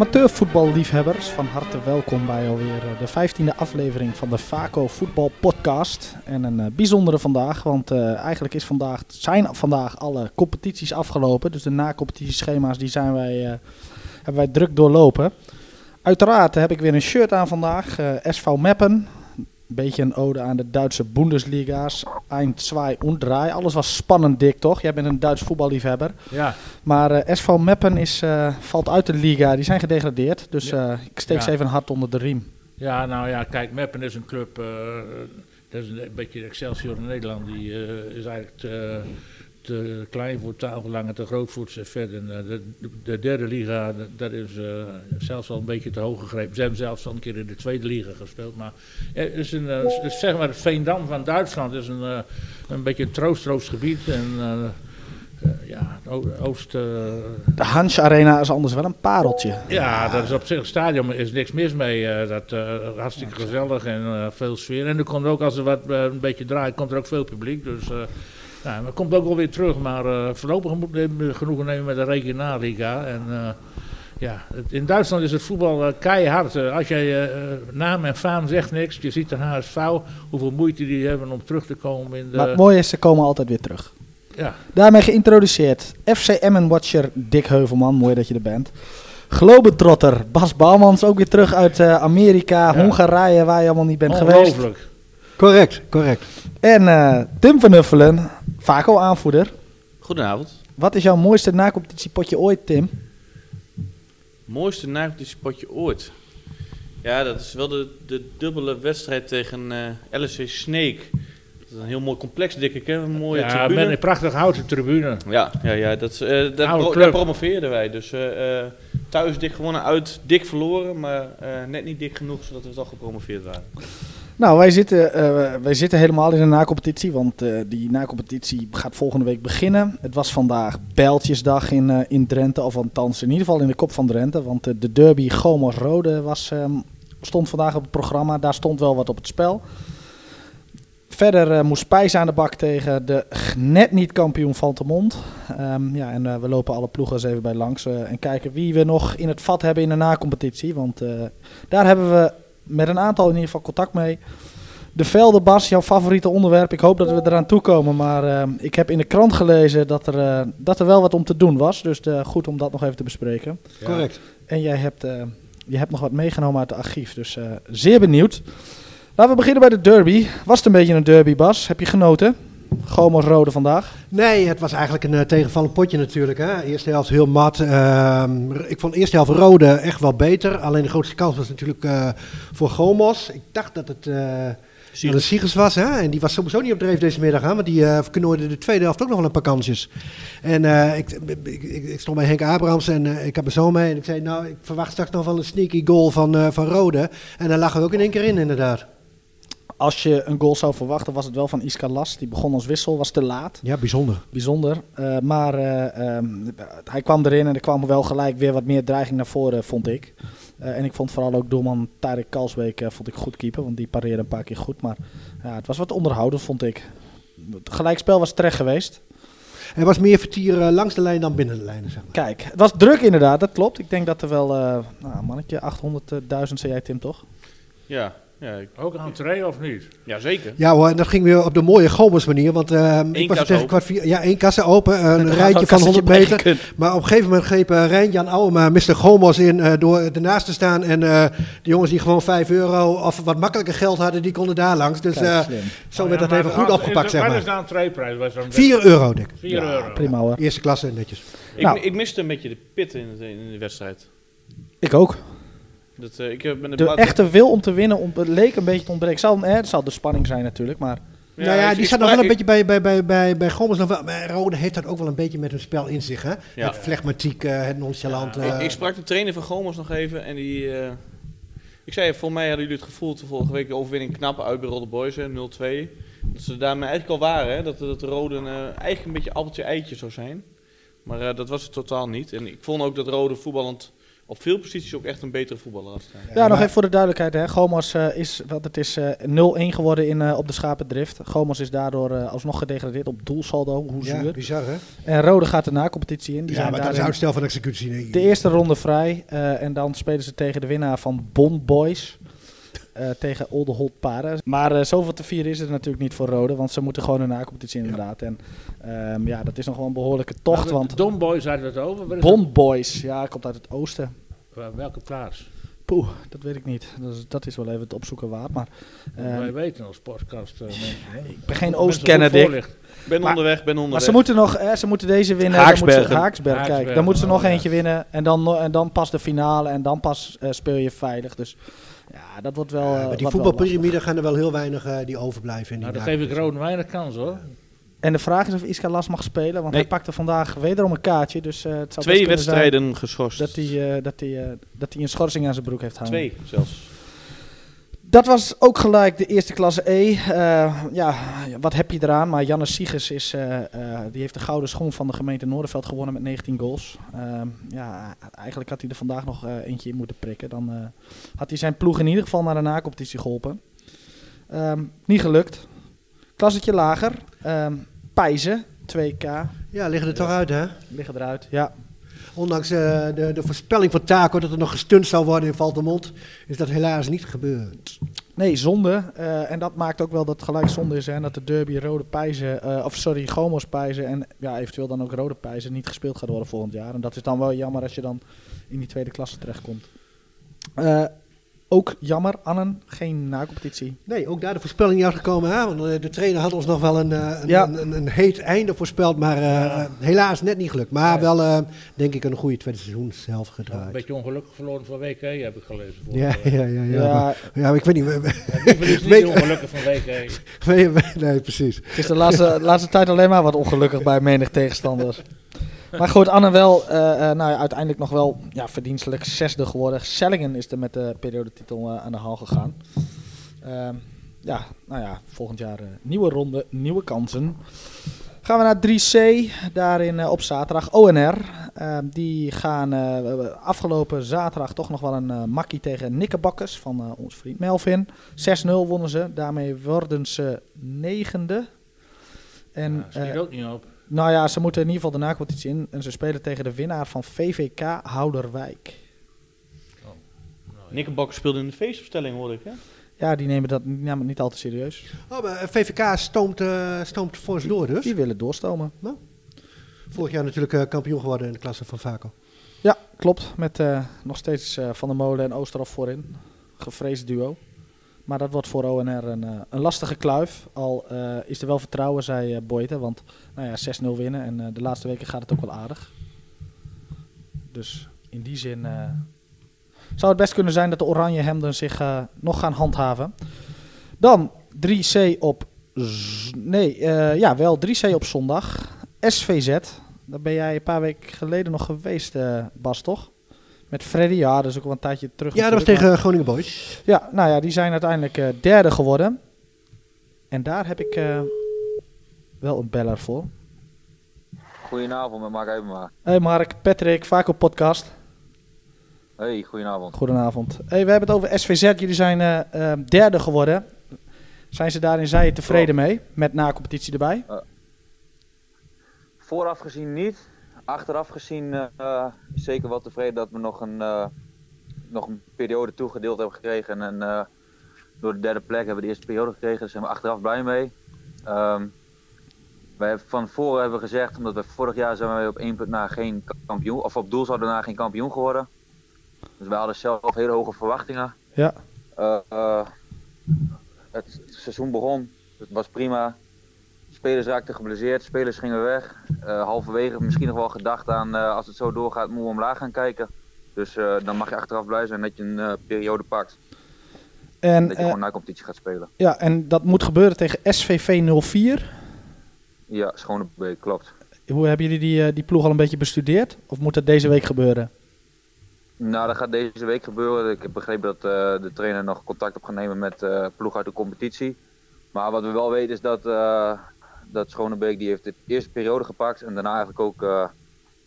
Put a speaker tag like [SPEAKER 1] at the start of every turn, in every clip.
[SPEAKER 1] Amateurvoetballiefhebbers, van harte welkom bij alweer eh, de vijftiende aflevering van de Vaco Voetbal Podcast. En een uh, bijzondere vandaag, want uh, eigenlijk is vandaag, zijn vandaag alle competities afgelopen. Dus de na-competitieschema's die zijn wij, hebben wij druk doorlopen. Uiteraard heb ik weer een shirt aan vandaag, SV Meppen. Een beetje een ode aan de Duitse Bundesliga's. Eind, zwaai und. Alles was spannend, dik toch? Jij bent een Duits voetballiefhebber.
[SPEAKER 2] Ja.
[SPEAKER 1] Maar uh, SV Meppen is, uh, valt uit de liga. Die zijn gedegradeerd. Dus uh, ik steek
[SPEAKER 2] Ja.
[SPEAKER 1] ze even hard onder de riem.
[SPEAKER 2] Ja, nou ja, kijk, Meppen is een club, eh, dat is een beetje Excelsior in Nederland, die eh, is eigenlijk te klein voor tafellang en te groot voor het. En, de, de derde liga, dat- is eh, zelfs al een beetje te hoog gegrepen. Ze hebben zelfs al een keer in de tweede liga gespeeld. Maar het is een, eh, is zeg maar het Veendam van Duitsland, is een, eh, een beetje een troostloos gebied. En ja, Oost...
[SPEAKER 1] De Hans Arena is anders wel een pareltje.
[SPEAKER 2] Ja, dat is op zich, het stadion is niks mis mee. dat hartstikke gezellig en veel sfeer. En er komt ook, als er wat een beetje draait, komt er ook veel publiek. Dus ja, het komt ook wel weer terug. Maar eh, voorlopig moeten we genoegen nemen met de regionalliga. En eh, ja, het- in Duitsland is het voetbal eh, keihard. Als jij eh, naam en faam zegt niks, je ziet de HSV, hoeveel moeite die hebben om terug te komen in de...
[SPEAKER 1] Maar het mooie is, ze komen altijd weer terug.
[SPEAKER 2] ja,
[SPEAKER 1] Daarmee geïntroduceerd. FC Emmen-watcher Dick Heuvelman. Mooi dat je er bent. Globetrotter Bas Bouwmans. Ook weer terug uit Amerika,
[SPEAKER 2] Ja.
[SPEAKER 1] Hongarije, waar je allemaal niet bent geweest.
[SPEAKER 2] ongelooflijk.
[SPEAKER 3] Correct, correct.
[SPEAKER 1] En eh, Tim van Nuffelen, Vaco aanvoerder.
[SPEAKER 4] Goedenavond.
[SPEAKER 1] Wat is jouw mooiste nacompetitiepotje ooit, Tim?
[SPEAKER 4] Mooiste nacompetitiepotje ooit. Ja, dat is wel de, de dubbele wedstrijd tegen eh LSC Snake. Dat is een heel mooi complex, denk ik. Hè? Een mooie
[SPEAKER 2] Ja,
[SPEAKER 4] tribune.
[SPEAKER 2] met een prachtig houten tribune.
[SPEAKER 4] Ja, ja, ja dat, is, eh, daar,
[SPEAKER 2] Oude
[SPEAKER 4] pro-
[SPEAKER 2] club.
[SPEAKER 4] daar promoveerden wij. Dus eh, eh, thuis dik gewonnen, uit dik verloren. Maar eh, net niet dik genoeg, zodat we toch gepromoveerd waren.
[SPEAKER 1] Nou, wij zitten, eh, wij zitten helemaal in de nacompetitie, want eh, die nacompetitie gaat volgende week beginnen. Het was vandaag Bijltjesdag in, eh, in Drenthe, of althans in ieder geval in de kop van Drenthe. Want de derby Gomos-Rode was, ehm, stond vandaag op het programma, daar stond wel wat op het spel. Verder moest Pijs aan de bak tegen de net niet kampioen Valtemont. Ehm ja, en we lopen alle ploegen eens even bij langs en kijken wie we nog in het vat hebben in de nacompetitie. Want daar hebben we met een aantal in ieder geval contact mee. De velden, Bas, jouw favoriete onderwerp. Ik hoop dat we eraan toekomen. Maar eh, ik heb in de krant gelezen dat er, eh, dat er wel wat om te doen was. Dus eh, goed om dat nog even te bespreken.
[SPEAKER 2] Ja.
[SPEAKER 3] Correct.
[SPEAKER 1] En jij hebt, je hebt nog wat meegenomen uit het archief. Dus zeer benieuwd. Laten we beginnen bij de derby. Was het een beetje een derby, Bas? Heb je genoten? Gomos Rode vandaag.
[SPEAKER 3] Nee, het was eigenlijk een uh, tegenvallend potje natuurlijk. Hè. Eerste helft heel mat. Ehm, ik vond de eerste helft Rode echt wel beter. Alleen de grootste kans was natuurlijk eh, voor Gomos. Ik dacht dat het eh dat het Sigers was. Hè. En die was sowieso niet op dreef deze middag. Hè, want die uh, verknooide de tweede helft ook nog wel een paar kansjes. En eh, ik, ik, ik, ik stond bij Henk Abrams en uh, ik heb mijn zoon mee. En ik zei, nou, ik verwacht straks nog wel een sneaky goal van, uh, van Rode. En daar lag er ook in één keer in, inderdaad.
[SPEAKER 1] Als je een goal zou verwachten, was het wel van Iska Las. Die begon als wissel, was te laat.
[SPEAKER 3] Ja, bijzonder.
[SPEAKER 1] Bijzonder. Uh, maar uh, um, hij kwam erin en er kwam wel gelijk weer wat meer dreiging naar voren, vond ik. Uh, en ik vond vooral ook doelman Tarek Kalsbeek vond ik goed keeper, want die pareerde een paar keer goed. Maar ja, het was wat onderhouden, vond ik. Het gelijkspel was terecht geweest.
[SPEAKER 3] Er was meer vertier uh, langs de lijn dan binnen de lijnen. Zeg maar.
[SPEAKER 1] Kijk, het was druk inderdaad, dat klopt. Ik denk dat er wel, uh, nou, mannetje, 800.000 zei jij Tim toch?
[SPEAKER 4] Ja, ja, ik...
[SPEAKER 2] Ook aan het of niet?
[SPEAKER 4] Ja, zeker.
[SPEAKER 3] Ja hoor, en dat ging weer op de mooie Gomers manier. Want uh, ik was tegen kwart vier, ja, één kassa open, een rijtje van 100 meter. Maar op een gegeven moment greep uh, Rijn-Jan Ouwema Mr. Gomos in uh, door ernaast te staan. En uh, de jongens die gewoon 5 euro of wat makkelijker geld hadden, die konden daar langs. Dus Kijk, zo oh, werd ja, dat even goed opgepakt,
[SPEAKER 2] is,
[SPEAKER 3] zeg maar.
[SPEAKER 2] Wat is de entreeprijs?
[SPEAKER 3] 4 euro, dik.
[SPEAKER 2] 4 ja, euro.
[SPEAKER 1] Prima hoor.
[SPEAKER 3] Eerste klasse, netjes.
[SPEAKER 4] Ik, nou. ik miste een beetje de pit in de, in de wedstrijd.
[SPEAKER 1] Ik ook.
[SPEAKER 4] Dat, uh, ik heb
[SPEAKER 1] de, de echte wil om te winnen om, leek een beetje te ontbreken. Zal, eh, het zal de spanning zijn natuurlijk, maar...
[SPEAKER 3] Ja, nou ja, die staat nog wel een beetje bij, bij, bij, bij, bij Gommers. Rode heeft dat ook wel een beetje met hun spel in zich. Hè? Ja. Het flegmatiek, uh, het nonchalant.
[SPEAKER 4] Ja. Ik, ik, sprak de trainer van Gommers nog even en die... Uh, ik zei, volgens mij hadden jullie het gevoel de vorige week de overwinning knap uit bij Rode Boys, 0-2. Dat ze daarmee eigenlijk al waren, hè? Dat, dat de Rode uh, eigenlijk een beetje appeltje-eitje zou zijn. Maar dat was het totaal niet. En ik vond ook dat Rode voetballend op veel posities ook echt een betere voetballer had staan.
[SPEAKER 1] Ja, nog even voor de duidelijkheid. Hè. Gomos eh, is, wat het is eh, 0-1 geworden in, eh, op de Schapendrift. Gomos is daardoor eh, alsnog gedegradeerd op doelsaldo. Hoe
[SPEAKER 3] Ja,
[SPEAKER 1] zuur.
[SPEAKER 3] bizar hè?
[SPEAKER 1] En Rode gaat de na-competitie in. Die
[SPEAKER 3] ja,
[SPEAKER 1] zijn
[SPEAKER 3] maar dat is uitstel van executie. Nee.
[SPEAKER 1] de eerste ronde vrij. eh, en dan spelen ze tegen de winnaar van Bond Boys. Eh, tegen Oldenholt Paren. Maar eh, zoveel te vieren is het natuurlijk niet voor Rode. Want ze moeten gewoon een na-competitie inderdaad. En ehm, ja, dat is nog wel een behoorlijke tocht.
[SPEAKER 2] Maar
[SPEAKER 1] Want
[SPEAKER 2] Don Boys hadden het over. Waar is
[SPEAKER 1] Bond Boys, ja, komt uit het oosten.
[SPEAKER 2] Waar- Welke plaats?
[SPEAKER 1] Poeh, dat weet ik niet. Dat is, dat is wel even het opzoeken waard. Maar ehm,
[SPEAKER 2] Wij weten als podcast. eh, mensen,
[SPEAKER 1] ik ben geen Oostkenner, Dick.
[SPEAKER 4] Ben
[SPEAKER 1] Maar-
[SPEAKER 4] onderweg, ben
[SPEAKER 1] Maar
[SPEAKER 4] onderweg.
[SPEAKER 1] ze moeten nog, eh, ze moeten deze winnen. Dan
[SPEAKER 4] Haaksbergen.
[SPEAKER 1] moeten ze, Haaksberg, kijk.
[SPEAKER 2] Haaksbergen,
[SPEAKER 1] Dan moeten ze nog
[SPEAKER 2] oh, ja.
[SPEAKER 1] eentje winnen. En dan, en dan pas de finale. En dan pas eh, speel je veilig. Dus ja, dat wordt wel. Eh,
[SPEAKER 3] met die voetbalpyramide gaan er wel heel weinig eh, die overblijven. In
[SPEAKER 2] Nou,
[SPEAKER 3] die
[SPEAKER 2] dan geef ik. Roon weinig kans hoor.
[SPEAKER 1] En de vraag is of Iska Las mag spelen. Want
[SPEAKER 4] Nee.
[SPEAKER 1] hij pakte vandaag wederom een kaartje. Dus eh, het zou
[SPEAKER 4] Twee wedstrijden geschorst.
[SPEAKER 1] Dat hij, eh, dat, hij, eh, dat hij een schorsing aan zijn broek heeft hangen.
[SPEAKER 4] Twee zelfs.
[SPEAKER 1] Dat was ook gelijk de eerste klasse E. Eh, ja, wat heb je eraan? Maar Jannes Siegers is, eh, eh, die heeft de gouden schoen van de gemeente Noorderveld gewonnen met 19 goals. Ehm, ja, eigenlijk had hij er vandaag nog eentje in moeten prikken. Dan had hij zijn ploeg in ieder geval naar de nacompetitie geholpen. Ehm, niet gelukt. Klassetje lager. Ehm Pijzen, 2K,
[SPEAKER 3] Ja, liggen er toch uit hè?
[SPEAKER 1] liggen eruit. Ja,
[SPEAKER 3] Ondanks eh, de, de voorspelling van Taco dat er nog gestund zou worden in Valtemont, is dat helaas niet gebeurd.
[SPEAKER 1] Nee, zonde. Eh, en dat maakt ook wel dat het gelijk zonde is. Hè, dat de derby Rode Pijzen, eh, of sorry, Gomos Pijzen en ja, eventueel dan ook Rode Pijzen niet gespeeld gaat worden volgend jaar. En dat is dan wel jammer als je dan in die tweede klasse terechtkomt. Ook jammer, Annen, geen nacompetitie.
[SPEAKER 3] Nee, ook daar de voorspelling niet uitgekomen. Hè? Want eh, de trainer had ons nog wel een, eh, een,
[SPEAKER 1] Ja.
[SPEAKER 3] een, een, een heet einde voorspeld, maar eh, helaas net niet gelukt. Maar wel, eh, denk ik, een goede tweede seizoenshelft
[SPEAKER 2] Een
[SPEAKER 3] gedraaid.
[SPEAKER 2] beetje ongelukkig verloren van WK heb ik gelezen. Voor,
[SPEAKER 3] Ja, ja, ja, ja.
[SPEAKER 1] Ja,
[SPEAKER 3] ik weet niet. we-
[SPEAKER 2] niet ongelukkig van WK.
[SPEAKER 3] nee, precies.
[SPEAKER 1] het is de laatste, laatste tijd alleen maar wat ongelukkig bij menig tegenstanders. Maar goed, Anne wel, eh, eh, nou ja, uiteindelijk nog wel ja, verdienstelijk zesde geworden. Sellingen is er met de periodetitel eh, aan de haal gegaan. Ehm, ja, nou ja, volgend jaar nieuwe ronde, nieuwe kansen. Gaan we naar 3C, daarin op zaterdag ONR. Ehm, die gaan afgelopen zaterdag toch nog wel een makkie tegen Nikkebakkers van ons vriend Melvin. 6-0 wonnen ze, daarmee worden ze negende. En,
[SPEAKER 2] Ja,
[SPEAKER 1] eh,
[SPEAKER 2] ook niet op.
[SPEAKER 1] nou ja, ze moeten in ieder geval de nacompetitie in. En ze spelen tegen de winnaar van VVK Houderwijk.
[SPEAKER 4] Nikkenbakker speelde in de feestopstelling, hoorde ik. Hè?
[SPEAKER 1] Ja, die nemen dat het niet al te serieus.
[SPEAKER 3] Oh, maar VVK stoomt, eh stoomt fors door dus.
[SPEAKER 1] Die willen doorstomen.
[SPEAKER 3] Vorig jaar natuurlijk eh, kampioen geworden in de klasse van Vaco.
[SPEAKER 1] Ja, klopt. Met eh, nog steeds eh, Van der Molen en Oosterhof voorin. Gevreesd duo. Maar dat wordt voor ONR een, eh, een lastige kluif. Al eh, is er wel vertrouwen, zei eh Boyte. Want nou ja, 6-0 winnen. En de laatste weken gaat het ook wel aardig. Dus in die zin zou het best kunnen zijn dat de Oranje Hemden zich nog gaan handhaven. Dan 3C op... Nee, ja, wel 3C op zondag. SVZ. Daar ben jij een paar weken geleden nog geweest, Bas, toch? Met Freddy, ja, dat is ook wel een tijdje terug.
[SPEAKER 3] Ja, dat was tegen Groningen Boys.
[SPEAKER 1] maar- Ja, nou ja, die zijn uiteindelijk eh, derde geworden. En daar heb ik eh, wel een beller voor.
[SPEAKER 5] Goedenavond met Mark Evenma.
[SPEAKER 1] Hey Mark, Patrick, vaak op podcast.
[SPEAKER 5] Hey, goedenavond.
[SPEAKER 1] Goedenavond. Hey, we hebben het over SVZ. Jullie zijn eh, eh, derde geworden. Zijn ze daarin zij je tevreden mee? Met na-competitie erbij?
[SPEAKER 5] Vooraf gezien niet. Achteraf gezien eh, zeker wel tevreden dat we nog een, eh, nog een periode toegedeeld hebben gekregen. En eh, door de derde plek hebben we de eerste periode gekregen. Daar zijn we achteraf blij mee. Ehm, wij hebben van voren hebben we gezegd, omdat we vorig jaar zijn op één punt na geen kampioen, of op doel zouden na geen kampioen geworden. Dus wij hadden zelf hele hoge verwachtingen.
[SPEAKER 1] Ja.
[SPEAKER 5] Het seizoen begon, het was prima. Spelers raakten geblesseerd, spelers gingen weg. Eh, halverwege misschien nog wel gedacht aan eh, als het zo doorgaat, moeten we omlaag gaan kijken. Dus eh, dan mag je achteraf blij zijn dat je een periode pakt.
[SPEAKER 1] En,
[SPEAKER 5] dat je gewoon na competitie gaat spelen.
[SPEAKER 1] ja, en dat moet gebeuren tegen SVV 04.
[SPEAKER 5] Ja, Schonebeek, klopt.
[SPEAKER 1] Hoe hebben jullie die, die ploeg al een beetje bestudeerd? Of moet dat deze week gebeuren?
[SPEAKER 5] Nou, dat gaat deze week gebeuren. Ik heb begrepen dat de trainer nog contact op gaat nemen met ploeg uit de competitie. Maar wat we wel weten is dat, dat Schonebeek die heeft de eerste periode gepakt en daarna eigenlijk ook eh,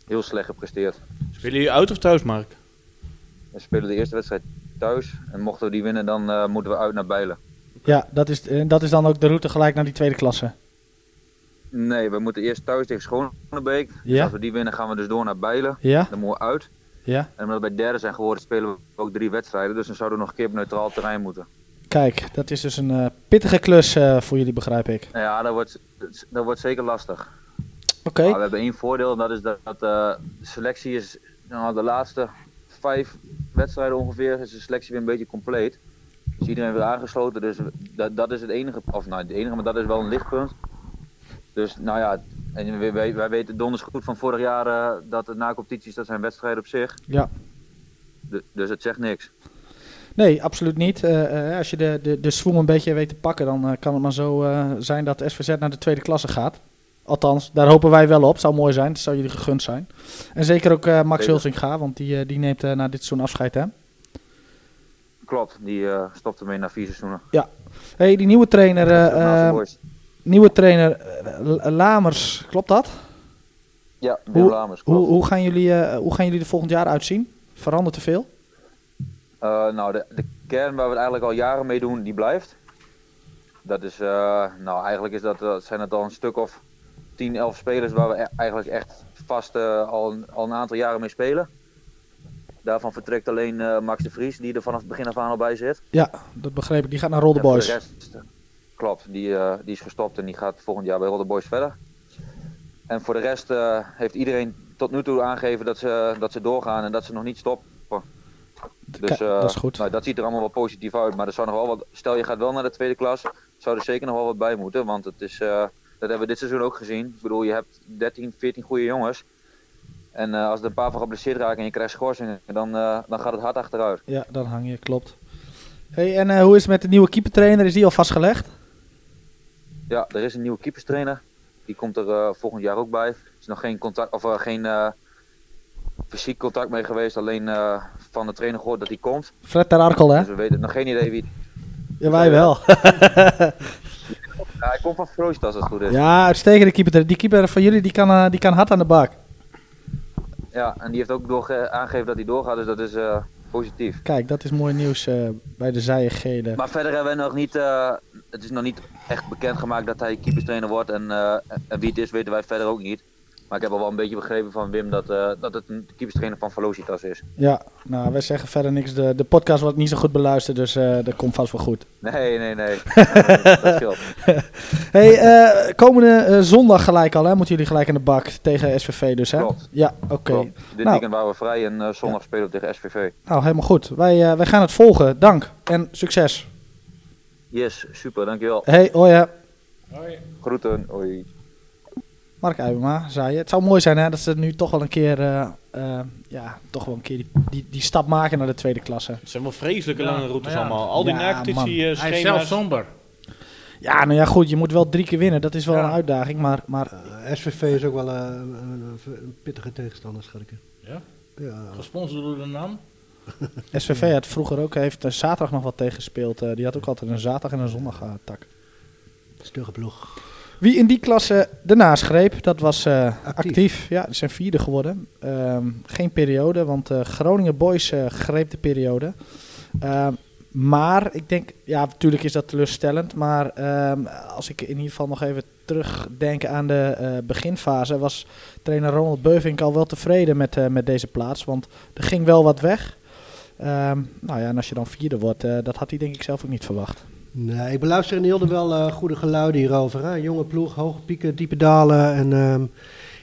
[SPEAKER 5] heel slecht gepresteerd.
[SPEAKER 4] Spelen jullie uit of thuis, Mark?
[SPEAKER 5] We spelen de eerste wedstrijd thuis. En mochten we die winnen, dan eh, moeten we uit naar Bijlen.
[SPEAKER 1] Ja, dat is, eh, dat is dan ook de route gelijk naar die tweede klasse.
[SPEAKER 5] Nee, we moeten eerst thuis tegen Schonebeek. Dus
[SPEAKER 1] Ja.
[SPEAKER 5] als we die winnen, gaan we dus door naar Bijlen.
[SPEAKER 1] Ja,
[SPEAKER 5] Dan moeten we uit.
[SPEAKER 1] ja.
[SPEAKER 5] En omdat we bij derde zijn geworden, spelen we ook drie wedstrijden. Dus dan zouden we nog een keer op neutraal terrein moeten.
[SPEAKER 1] Kijk, dat is dus een eh, pittige klus eh, voor jullie, begrijp ik.
[SPEAKER 5] Ja, dat wordt, dat wordt zeker lastig.
[SPEAKER 1] Oké,
[SPEAKER 5] Maar we hebben één voordeel, en dat is dat, dat eh, de selectie is, nou, de laatste vijf wedstrijden ongeveer, is de selectie weer een beetje compleet. Dus iedereen weer aangesloten, dus dat, dat is het enige, of nou het enige, maar dat is wel een lichtpunt. Dus nou ja, en wij, wij, wij weten donders goed van vorig jaar dat het na competities, dat zijn wedstrijden op zich.
[SPEAKER 1] Ja.
[SPEAKER 5] De- dus het zegt niks.
[SPEAKER 1] Nee, absoluut niet. Eh, eh, als je de, de, de swing een beetje weet te pakken, dan eh, kan het maar zo zijn dat SVZ naar de tweede klasse gaat. Althans, daar hopen wij wel op. Zou mooi zijn, dat zou jullie gegund zijn. En zeker ook Max. Hulsinga, want die, die neemt na dit seizoen afscheid, hè?
[SPEAKER 5] Klopt, die stopt ermee na vier seizoenen.
[SPEAKER 1] hey, die nieuwe trainer, eh, eh,
[SPEAKER 5] boys.
[SPEAKER 1] nieuwe trainer Lamers, klopt dat?
[SPEAKER 5] Ja,
[SPEAKER 1] hoe-
[SPEAKER 5] Lamers, klopt.
[SPEAKER 1] Hoe, hoe, gaan jullie, hoe gaan jullie er volgend jaar uitzien? Verandert er veel?
[SPEAKER 5] Eh, nou, de, de kern waar we het eigenlijk al jaren mee doen, die blijft. Dat is, eh, nou eigenlijk is dat, eh, zijn het al een stuk of 10, 11 spelers waar we e- eigenlijk echt vast al, een, al een aantal jaren mee spelen. Daarvan vertrekt alleen Max de Vries, die er vanaf het begin af aan al bij zit.
[SPEAKER 1] Ja, dat begreep ik. Die gaat naar Rolde Boys.
[SPEAKER 5] de rest, klopt, die, die is gestopt en die gaat volgend jaar bij Roller Boys verder. En voor de rest heeft iedereen tot nu toe aangegeven dat ze, dat ze doorgaan en dat ze nog niet stoppen. Dus eh,
[SPEAKER 1] dat is goed.
[SPEAKER 5] Nou, dat ziet er allemaal wel positief uit. Maar er zou nog wel wat. Stel je gaat wel naar de tweede klas, zou er zeker nog wel wat bij moeten. Want het is, eh, dat hebben we dit seizoen ook gezien. Ik bedoel, je hebt 13, 14 goede jongens. En eh, als er een paar van geblesseerd raken en je krijgt schorsingen, dan, dan gaat het hard achteruit.
[SPEAKER 1] Ja, dan hang je, klopt. Hey, en hoe is het met de nieuwe keepertrainer? Is die al vastgelegd?
[SPEAKER 5] Ja, er is een nieuwe keeperstrainer. Die komt er volgend jaar ook bij. Er is nog geen contact, of geen fysiek contact mee geweest. Alleen eh, van de trainer gehoord dat hij komt.
[SPEAKER 1] Fred ter Arkel, hè?
[SPEAKER 5] Dus we weten nog geen idee wie.
[SPEAKER 1] Ja, wij wel.
[SPEAKER 5] Ja, hij komt van Froosje als het goed is.
[SPEAKER 1] Ja, uitstekende keeper. Die keeper van jullie die kan, eh, die kan hard aan de bak.
[SPEAKER 5] Ja, en die heeft ook doorge- aangegeven dat hij doorgaat, dus dat is eh, positief.
[SPEAKER 1] Kijk, dat is mooi nieuws bij de zijen gele.
[SPEAKER 5] Maar verder hebben we nog niet, het is nog niet echt bekendgemaakt dat hij keeperstrainer wordt en, en wie het is weten wij verder ook niet. Maar ik heb al wel een beetje begrepen van Wim dat, eh, dat het een keeperstrainer van Velocitas is.
[SPEAKER 1] Ja, nou, wij zeggen verder niks. De, de podcast wordt niet zo goed beluisterd, dus eh, dat komt vast wel goed.
[SPEAKER 5] Nee, nee, nee. dat scheelt.
[SPEAKER 1] Hey, eh, komende eh, zondag gelijk al, hè? Moeten jullie gelijk aan de bak tegen SVV dus, hè?
[SPEAKER 5] Klopt.
[SPEAKER 1] Ja, oké.
[SPEAKER 5] Dit
[SPEAKER 1] Nou.
[SPEAKER 5] weekend waren we vrij en eh, zondag spelen we tegen SVV.
[SPEAKER 1] Nou, helemaal goed. Wij, eh, wij gaan het volgen. Dank en succes.
[SPEAKER 5] Yes, super, dankjewel.
[SPEAKER 1] Hey, hoi hè.
[SPEAKER 2] Hoi.
[SPEAKER 5] Groeten, hoi.
[SPEAKER 1] Mark Uibema zei je. Het zou mooi zijn hè, dat ze nu toch wel een keer, eh, eh, ja, toch wel een keer die, die, die stap maken naar de tweede klasse.
[SPEAKER 4] Het zijn wel vreselijke
[SPEAKER 2] Ja,
[SPEAKER 4] lange routes
[SPEAKER 2] ja.
[SPEAKER 4] allemaal. Al die
[SPEAKER 1] Ja,
[SPEAKER 4] eh,
[SPEAKER 2] Hij is zelf somber.
[SPEAKER 1] Ja, nou ja, goed. Je moet wel drie keer winnen. Dat is wel
[SPEAKER 2] Ja.
[SPEAKER 1] een uitdaging. Maar, maar
[SPEAKER 3] SVV is ook wel een, pittige tegenstander, schat ik.
[SPEAKER 2] Ja?
[SPEAKER 3] Ja,
[SPEAKER 2] Gesponsord door de NAM.
[SPEAKER 1] SVV had vroeger ook, heeft er zaterdag nog wat tegen gespeeld. Eh, die had ook altijd een zaterdag en een zondag tak.
[SPEAKER 3] stugge ploeg.
[SPEAKER 1] Wie in die klasse daarnaast greep, dat was eh, actief.
[SPEAKER 3] Actief.
[SPEAKER 1] Ja, die zijn vierde geworden. Ehm, geen periode, want eh, Groningen Boys eh, greep de periode. Ehm, maar ik denk, ja, natuurlijk is dat teleurstellend. Maar ehm, als ik in ieder geval nog even terugdenk aan de beginfase, was trainer Ronald Beuvink al wel tevreden met, met deze plaats. Want er ging wel wat weg. Nou ja, en als je dan vierde wordt, dat had hij denk ik zelf ook niet verwacht.
[SPEAKER 3] Nee, ik beluister in Hilde wel eh, goede geluiden hierover. Hè? Jonge ploeg, hoge pieken, diepe dalen. En ehm,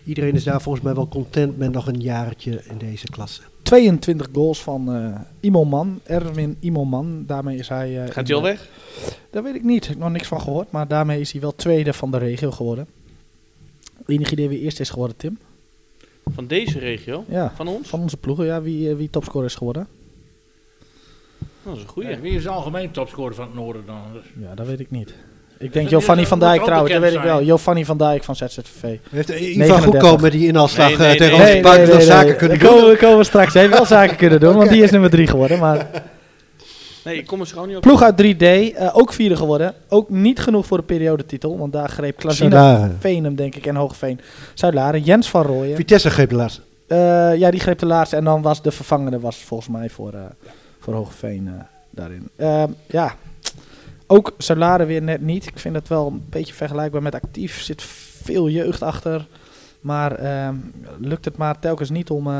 [SPEAKER 3] iedereen is daar volgens mij wel content met nog een jaartje in deze klasse.
[SPEAKER 1] 22 goals van eh Imoman, Erwin Imoman. Daarmee is hij... eh,
[SPEAKER 4] Gaat hij al weg?
[SPEAKER 1] Daar weet ik niet. Ik heb nog niks van gehoord. Maar daarmee is hij wel tweede van de regio geworden. Enig idee wie eerst is geworden, Tim?
[SPEAKER 4] Van deze regio?
[SPEAKER 1] Ja,
[SPEAKER 4] Van ons?
[SPEAKER 1] van onze ploegen. Ja, wie, wie topscorer is geworden?
[SPEAKER 4] Dat is een goeie.
[SPEAKER 2] Ja, wie is de algemeen topscorer van het Noorden dan?
[SPEAKER 1] Ja, dat weet ik niet. Ik denk Giovanni
[SPEAKER 2] dat
[SPEAKER 1] van Dijk trouwens, dat weet ik wel.
[SPEAKER 2] zijn.
[SPEAKER 1] Giovanni van Dijk van ZZV.
[SPEAKER 3] Heeft Ivan
[SPEAKER 1] 39.
[SPEAKER 3] goedkoop met die inhaalslag
[SPEAKER 4] Nee, nee,
[SPEAKER 3] eh, tegen
[SPEAKER 4] nee.
[SPEAKER 3] onze buik nog zaken kunnen
[SPEAKER 1] Daar
[SPEAKER 3] doen?
[SPEAKER 1] komen, we- komen we straks. Hij heeft wel zaken kunnen doen, want die is nummer 3 geworden. Maar
[SPEAKER 4] Nee, ik kom er gewoon niet op.
[SPEAKER 1] ploeg uit 3D, eh, ook vierde geworden. Ook niet genoeg voor de periodetitel, want daar greep Klazina
[SPEAKER 3] Zuid-Laren.
[SPEAKER 1] Veenem, denk ik, en Hoogveen. Zuid-Laren, Jens van Rooyen.
[SPEAKER 3] Vitesse greep de laatste.
[SPEAKER 1] Eh, ja, die greep de laatste. En dan was de vervangende was volgens mij voor, eh voor Hogeveen eh, daarin. Ehm, ja, ook Solare weer net niet. Ik vind het wel een beetje vergelijkbaar met actief. zit veel jeugd achter. Maar ehm, lukt het maar telkens niet om... eh,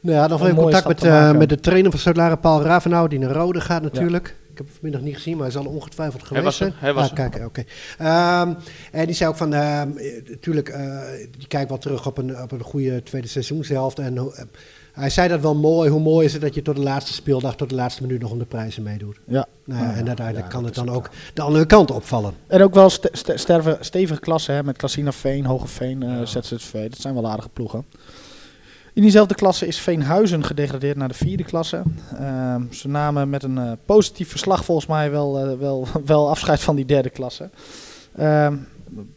[SPEAKER 3] Nou ja, nog even contact met, eh, met de trainer van Zuid-Laren, Paul Ravenau, die naar Rode gaat natuurlijk. Ik heb hem vanmiddag niet gezien, maar hij zal ongetwijfeld geweest
[SPEAKER 4] was
[SPEAKER 3] zijn.
[SPEAKER 4] hij was
[SPEAKER 3] ah,
[SPEAKER 4] er.
[SPEAKER 3] kijk, oké. Ehm, en die zei ook van, ehm, eh, natuurlijk, eh, die kijkt wel terug op een, op een goede tweede seizoenshelft. En eh, hij zei dat wel mooi, hoe mooi is het dat je tot de laatste speeldag, tot de laatste minuut nog om de prijzen meedoet.
[SPEAKER 1] ja.
[SPEAKER 3] Nou, ja,
[SPEAKER 1] Nou ja,
[SPEAKER 3] en uiteindelijk
[SPEAKER 1] ja,
[SPEAKER 3] kan het dan
[SPEAKER 1] ook
[SPEAKER 3] de andere kant opvallen.
[SPEAKER 1] En ook wel sterve- stevige klassen hè, met Klassina Veen, Hogeveen, eh ZZV. Dat zijn wel aardige ploegen. In diezelfde klasse is Veenhuizen gedegradeerd naar de vierde klasse. Ehm, ze namen met een eh, positief verslag volgens mij wel, eh, wel, wel afscheid van die derde klasse.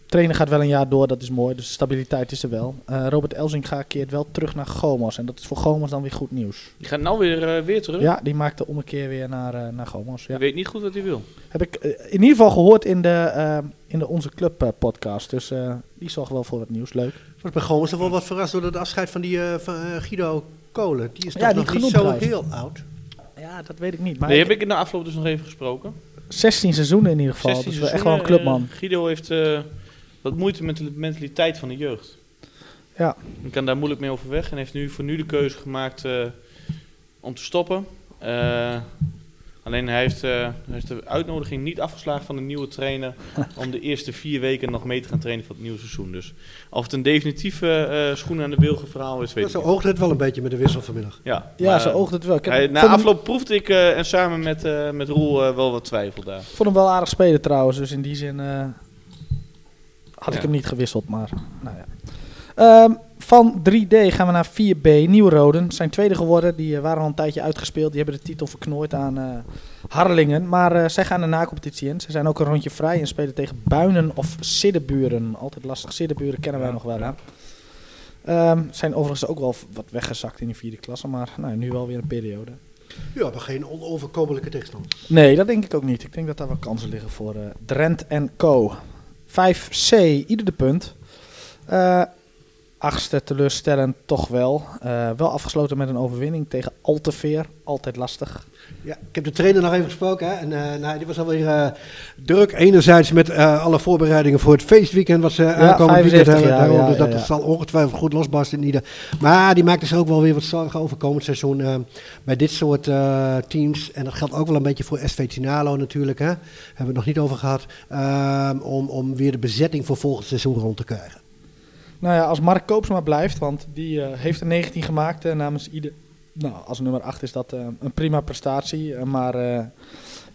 [SPEAKER 1] Trainer gaat wel een jaar door, dat is mooi. Dus de stabiliteit is er wel. Eh, Robert Elzinga keert wel terug naar Gomos. En dat is voor Gomos dan weer goed nieuws.
[SPEAKER 4] Die gaat nou weer, eh, weer terug.
[SPEAKER 1] Ja, die maakt de ommekeer weer naar, eh naar Gomos. Ja.
[SPEAKER 4] Ik weet niet goed wat hij wil.
[SPEAKER 1] Heb ik in ieder geval gehoord in de, eh, in de Onze Club podcast. Dus eh, die zorgt wel voor wat nieuws. Leuk.
[SPEAKER 3] Was bij toch wel wat verrast door het afscheid van, die, eh, van Guido Kolen. Die is
[SPEAKER 1] Ja,
[SPEAKER 3] toch
[SPEAKER 1] die
[SPEAKER 3] nog niet zo heel oud.
[SPEAKER 1] Ja, dat weet ik niet. Maar
[SPEAKER 4] Nee,
[SPEAKER 1] ik-
[SPEAKER 4] heb ik in de afloop dus nog even gesproken.
[SPEAKER 1] 16 seizoenen in ieder geval.
[SPEAKER 4] 16
[SPEAKER 1] dus wel echt wel een clubman.
[SPEAKER 4] eh, Guido heeft eh, wat moeite met de mentaliteit van de jeugd.
[SPEAKER 1] Ja.
[SPEAKER 4] Ik kan daar moeilijk mee overweg en heeft nu voor nu de keuze gemaakt eh, om te stoppen. Alleen hij heeft, eh, hij heeft de uitnodiging niet afgeslagen van de nieuwe trainer om de eerste vier weken nog mee te gaan trainen voor het nieuwe seizoen. Dus of het een definitieve eh schoen aan de wilgen verhaal is, weet
[SPEAKER 3] Ja,
[SPEAKER 4] ik
[SPEAKER 3] zo
[SPEAKER 4] niet.
[SPEAKER 3] oogt het wel een beetje met de wissel vanmiddag.
[SPEAKER 4] Ja,
[SPEAKER 1] Ja,
[SPEAKER 4] maar,
[SPEAKER 1] ze oogt het wel. Ik
[SPEAKER 4] hij- na
[SPEAKER 1] vond,
[SPEAKER 4] afloop proefde ik eh, en samen met, eh, met Roel eh, wel wat twijfel daar.
[SPEAKER 1] vond hem wel aardig spelen trouwens. Dus in die zin eh, had ik
[SPEAKER 4] Ja.
[SPEAKER 1] hem niet gewisseld. Maar nou ja. Ehm, van 3D gaan we naar 4B. Nieuwroden zijn tweede geworden. Die eh, waren al een tijdje uitgespeeld. Die hebben de titel verknooid aan eh, Harlingen. Maar eh, zij gaan de na-competitie in. Ze zijn ook een rondje vrij en spelen tegen Buinen of Siddeburen. Altijd lastig. Siddeburen kennen wij nog wel. Hè? Ehm, zijn overigens ook wel wat weggezakt in die vierde klasse. Maar nou, nu wel weer een periode.
[SPEAKER 3] Ja, maar geen onoverkomelijke tegenstander.
[SPEAKER 1] Nee, dat denk ik ook niet. Ik denk dat daar wel kansen liggen voor Drent en Co. 5C, ieder de punt. Achtste teleurstellend toch wel. Eh, wel afgesloten met een overwinning tegen Alteveer. Altijd lastig.
[SPEAKER 3] Ja, ik heb de trainer nog even gesproken. Hè, en eh, nou, die was alweer eh druk. Enerzijds met alle voorbereidingen voor het feestweekend wat ze aankomend weekend
[SPEAKER 1] 75
[SPEAKER 3] hebben.
[SPEAKER 1] jaar, ja,
[SPEAKER 3] dus
[SPEAKER 1] ja,
[SPEAKER 3] dat
[SPEAKER 1] ja.
[SPEAKER 3] zal ongetwijfeld goed losbarsten in ieder. Maar die maakte zich ook wel weer wat zorgen over komend seizoen bij dit soort teams. En dat geldt ook wel een beetje voor SV Tinalo natuurlijk. Hè. Hebben we het nog niet over gehad. Om, om weer de bezetting voor volgend seizoen rond te krijgen.
[SPEAKER 1] Nou ja, als Mark Koopsma blijft, want die eh, heeft een 19 gemaakt eh, namens ieder. Nou, als nummer 8 is dat eh, een prima prestatie. maar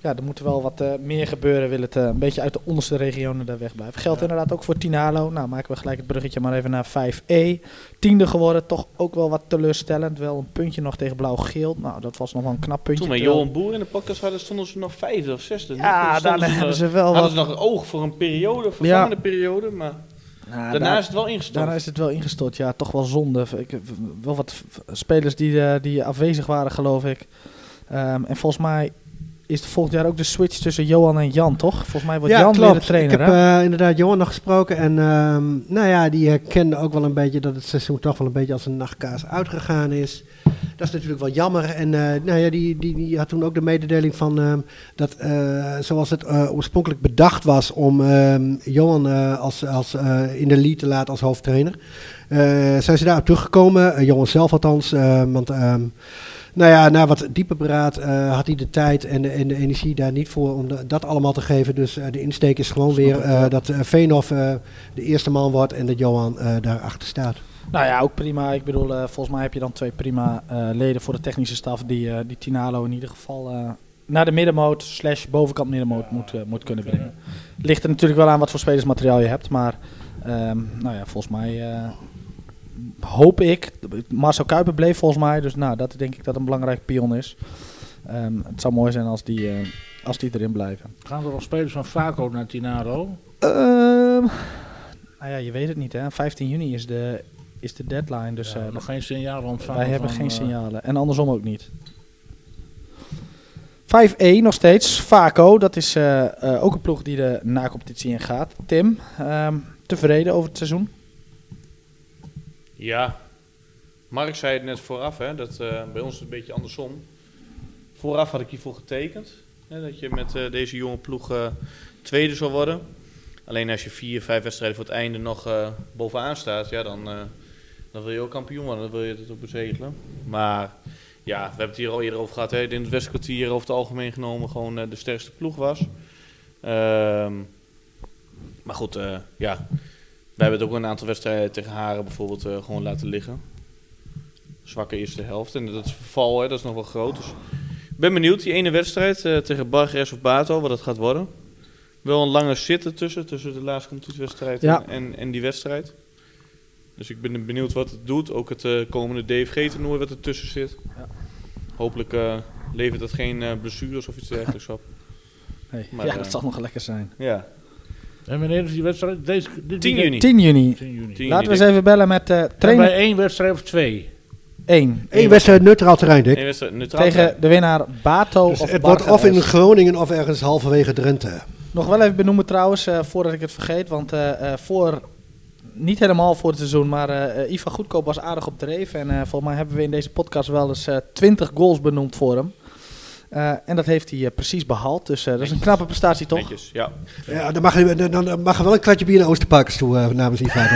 [SPEAKER 1] ja, er moet wel wat meer gebeuren. Wil het een beetje uit de onderste regionen daar wegblijven. Geldt inderdaad ook voor Tinalo. Nou, maken we gelijk het bruggetje maar even naar 5E. Tiende geworden, toch ook wel wat teleurstellend. Wel een puntje nog tegen Blauw-Geel. Nou, dat was nog wel een knap puntje.
[SPEAKER 4] Toen we
[SPEAKER 1] terwijl-
[SPEAKER 4] Johan Boer in de podcast hadden, stonden ze nog vijfde of zesde.
[SPEAKER 1] Ja, daar hebben ze wel
[SPEAKER 4] hadden
[SPEAKER 1] wat...
[SPEAKER 4] ze nog een oog voor een periode, vervangende periode, maar
[SPEAKER 1] Nou,
[SPEAKER 4] daarna
[SPEAKER 1] daar-
[SPEAKER 4] is het wel ingestort.
[SPEAKER 1] Daarna is het wel ingestort, ja, toch wel zonde. Ik, heb wel wat spelers die, eh, die afwezig waren, geloof ik. Ehm, en volgens mij is het volgend jaar ook de switch tussen Johan en Jan, toch? Volgens mij wordt Jan weer de trainer,
[SPEAKER 3] Ik heb eh, inderdaad Johan nog gesproken. En ehm, nou ja, die herkende ook wel een beetje dat het seizoen toch wel een beetje als een nachtkaas uitgegaan is. Dat is natuurlijk wel jammer. En eh, nou ja, die, die, die had toen ook de mededeling van ehm, dat eh, zoals het eh, oorspronkelijk bedacht was om ehm, Johan als, als, in de lead te laten als hoofdtrainer. zijn ze daarop teruggekomen, Johan zelf althans. want ehm, nou ja, na wat dieper beraad had hij de tijd en de, en de energie daar niet voor om de- dat allemaal te geven. Dus de insteek is gewoon weer dat Veenhoff de eerste man wordt en dat Johan daarachter staat.
[SPEAKER 1] Nou ja, ook prima. Ik bedoel, eh, volgens mij heb je dan twee prima eh, leden voor de technische staf die, eh, die Tinalo in ieder geval naar de middenmoot slash bovenkant middenmoot moet, moet kunnen brengen. Ligt er natuurlijk wel aan wat voor spelersmateriaal je hebt, maar ehm, nou ja, volgens mij hoop ik, Marcel Kuiper bleef volgens mij, dus nou, dat denk ik dat een belangrijk pion is. Ehm, het zou mooi zijn als die, als die erin blijven.
[SPEAKER 2] Gaan er nog spelers van Vaco naar Tinaro?
[SPEAKER 1] Ehm, nou ja, je weet het niet hè. 15 juni is de, is de deadline, dus
[SPEAKER 2] Ja,
[SPEAKER 1] eh,
[SPEAKER 2] nog geen signaal ontvangen.
[SPEAKER 1] wij hebben
[SPEAKER 2] van,
[SPEAKER 1] geen
[SPEAKER 2] eh,
[SPEAKER 1] signalen. En andersom ook niet. 5E nog steeds. Vaco, dat is eh, eh, ook een ploeg die de na-competitie ingaat. Tim, ehm, tevreden over het seizoen?
[SPEAKER 4] Ja, Mark zei het net vooraf, hè, dat eh, bij ons is het een beetje andersom. Vooraf had ik hiervoor getekend. Hè, dat je met eh, deze jonge ploeg eh, tweede zou worden. Alleen als je vier, vijf wedstrijden voor het einde nog eh, bovenaan staat, ja, dan, eh, dan wil je ook kampioen worden. Dan wil je het ook bezegelen. Maar ja, we hebben het hier al eerder over gehad. Hè, in het Westkwartier over het algemeen genomen gewoon eh, de sterkste ploeg was. Ehm, maar goed, eh, ja. We hebben het ook een aantal wedstrijden tegen Haren bijvoorbeeld eh, gewoon laten liggen. Zwakke eerste helft. En dat is verval, hè, dat is nog wel groot. Dus ik ben benieuwd, die ene wedstrijd eh, tegen Bargeres of Bato, wat dat gaat worden. Wel een lange zitten tussen, tussen de laatste competitiewedstrijd
[SPEAKER 1] Ja.
[SPEAKER 4] en, en die wedstrijd. Dus ik ben benieuwd wat het doet. Ook het eh, komende DFG-toernooi wat er tussen zit.
[SPEAKER 1] Ja.
[SPEAKER 4] Hopelijk eh, levert dat geen eh, blessures of iets dergelijks op.
[SPEAKER 1] Hey.
[SPEAKER 4] Maar,
[SPEAKER 1] ja, dat zal nog lekker zijn.
[SPEAKER 4] Ja,
[SPEAKER 2] En wanneer is die wedstrijd? Deze, dit
[SPEAKER 4] 10
[SPEAKER 2] weekend?
[SPEAKER 4] juni.
[SPEAKER 1] 10 juni.
[SPEAKER 2] 10 juni.
[SPEAKER 4] 10
[SPEAKER 1] Laten we eens even bellen met uh,
[SPEAKER 2] Zijn
[SPEAKER 1] trainer
[SPEAKER 2] bij één wedstrijd of twee?
[SPEAKER 1] 1.
[SPEAKER 3] Eén wedstrijd neutraal terrein, Dick.
[SPEAKER 4] Eén wedstrijd neutraal.
[SPEAKER 1] Tegen de winnaar Bato
[SPEAKER 3] Dus
[SPEAKER 1] of
[SPEAKER 3] het wordt of in Groningen of ergens halverwege Drenthe.
[SPEAKER 1] Nog wel even benoemen trouwens, eh, voordat ik het vergeet. Want eh, eh, voor, niet helemaal voor het seizoen, maar eh eh, Ivan Goedkoop was aardig op dreef. En eh, volgens mij hebben we in deze podcast wel eens eh 20 goals benoemd voor hem. Eh, en dat heeft hij eh, precies behaald. Dus eh, dat is een knappe prestatie toch?
[SPEAKER 4] Netjes, ja.
[SPEAKER 3] Ja, dan mag, je, dan, dan mag er wel een kwartje bier naar Oosterparkers toe eh, namens Ivan.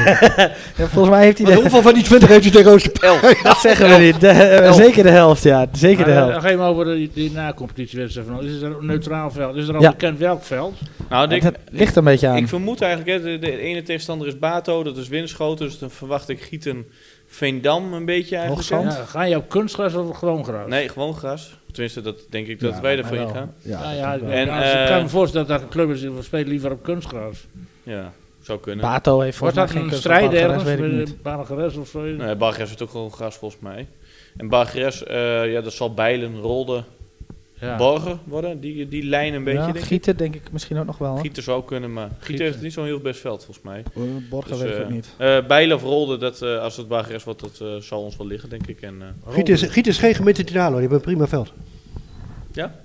[SPEAKER 1] Ja, volgens mij heeft hij
[SPEAKER 3] Maar
[SPEAKER 1] de,
[SPEAKER 3] hoeveel van die 20 heeft je tegen Oosterparkers?
[SPEAKER 1] dat zeggen we niet. De- zeker de helft, ja. Zeker de helft.
[SPEAKER 2] Dan ga je maar over die, die na-competitiewedstrijd. van. Is er een neutraal veld? Is er al
[SPEAKER 1] Ja.
[SPEAKER 2] bekend welk veld?
[SPEAKER 4] Nou,
[SPEAKER 1] het ligt een beetje aan.
[SPEAKER 4] ik vermoed eigenlijk, hè, de, de ene tegenstander is Bato, dat is Winschoten. Dus dan verwacht ik Gieten Veendam een beetje eigenlijk.
[SPEAKER 1] Hoogzand?
[SPEAKER 2] Ja, ga je op kunstgras of gewoon gras?
[SPEAKER 4] Nee, gewoon gras. Tenminste, dat denk ik dat
[SPEAKER 1] Ja,
[SPEAKER 4] wij
[SPEAKER 1] wel.
[SPEAKER 4] ingaan.
[SPEAKER 1] Ja,
[SPEAKER 2] Ja, ja.
[SPEAKER 4] En,
[SPEAKER 2] ja, dus ik kan
[SPEAKER 4] eh,
[SPEAKER 2] me voorstellen dat er een club is die speelt liever op kunstgras.
[SPEAKER 4] Ja, zou kunnen.
[SPEAKER 1] Bato heeft volgens mij
[SPEAKER 2] dat
[SPEAKER 1] geen
[SPEAKER 2] een strijd ergens? Bargeres of zo?
[SPEAKER 4] Nee, Bargeres heeft ook gewoon gras volgens mij. En Bargeres, eh, ja, dat zal Bijlen, Rolde,
[SPEAKER 2] Ja.
[SPEAKER 4] Borgen worden. Die, die lijn een beetje,
[SPEAKER 1] Ja,
[SPEAKER 4] denk ik.
[SPEAKER 1] Gieten denk ik misschien ook nog wel. hoor.
[SPEAKER 4] Gieten zou kunnen, maar Gieten,
[SPEAKER 2] Gieten.
[SPEAKER 4] heeft niet zo'n heel best veld volgens mij.
[SPEAKER 1] Eh, Borgen
[SPEAKER 4] Dus,
[SPEAKER 1] weet ik
[SPEAKER 4] eh,
[SPEAKER 1] niet.
[SPEAKER 4] eh, Bijlen of Rolde, dat, eh, als het Bargeres wordt, dat eh, zal ons wel liggen, denk ik. En, eh,
[SPEAKER 3] Giet is, Giet is geen gemeente Tinalo, die hebben een prima veld.
[SPEAKER 4] Ja?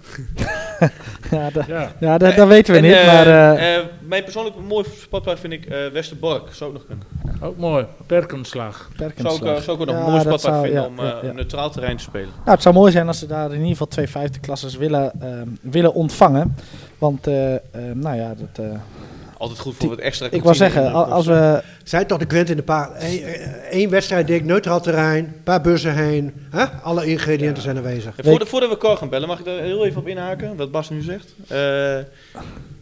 [SPEAKER 1] Ja, da-
[SPEAKER 2] Ja.
[SPEAKER 1] ja dat, dat weten we
[SPEAKER 4] En,
[SPEAKER 1] niet,
[SPEAKER 4] eh,
[SPEAKER 1] maar... eh,
[SPEAKER 4] eh, mijn persoonlijk mooi sportpark vind ik eh Westerbork. Zou ook nog kunnen.
[SPEAKER 2] Ook mooi. Perkenslag.
[SPEAKER 4] Zou ik,
[SPEAKER 1] Perkenslag.
[SPEAKER 4] zou ik ook nog
[SPEAKER 1] Ja,
[SPEAKER 4] een mooi
[SPEAKER 1] zou-
[SPEAKER 4] vinden
[SPEAKER 1] ja,
[SPEAKER 4] om een neutraal terrein te spelen.
[SPEAKER 1] Nou, het zou mooi zijn als ze daar in ieder geval twee vijfde klassers willen, ehm, willen ontvangen. Want, eh, ehm, nou ja, dat, eh,
[SPEAKER 4] Altijd goed voor wat extra
[SPEAKER 1] ik wou
[SPEAKER 4] kantine
[SPEAKER 1] zeggen, al- als we...
[SPEAKER 3] Zijn toch de Gwent in de paar. Eén wedstrijd, Dick, neutraal terrein, een paar bussen heen. Hè? Alle ingrediënten zijn aanwezig.
[SPEAKER 4] Ja, voordat, voordat we Cor gaan bellen, mag ik daar heel even op inhaken, wat Bas nu zegt. Eh,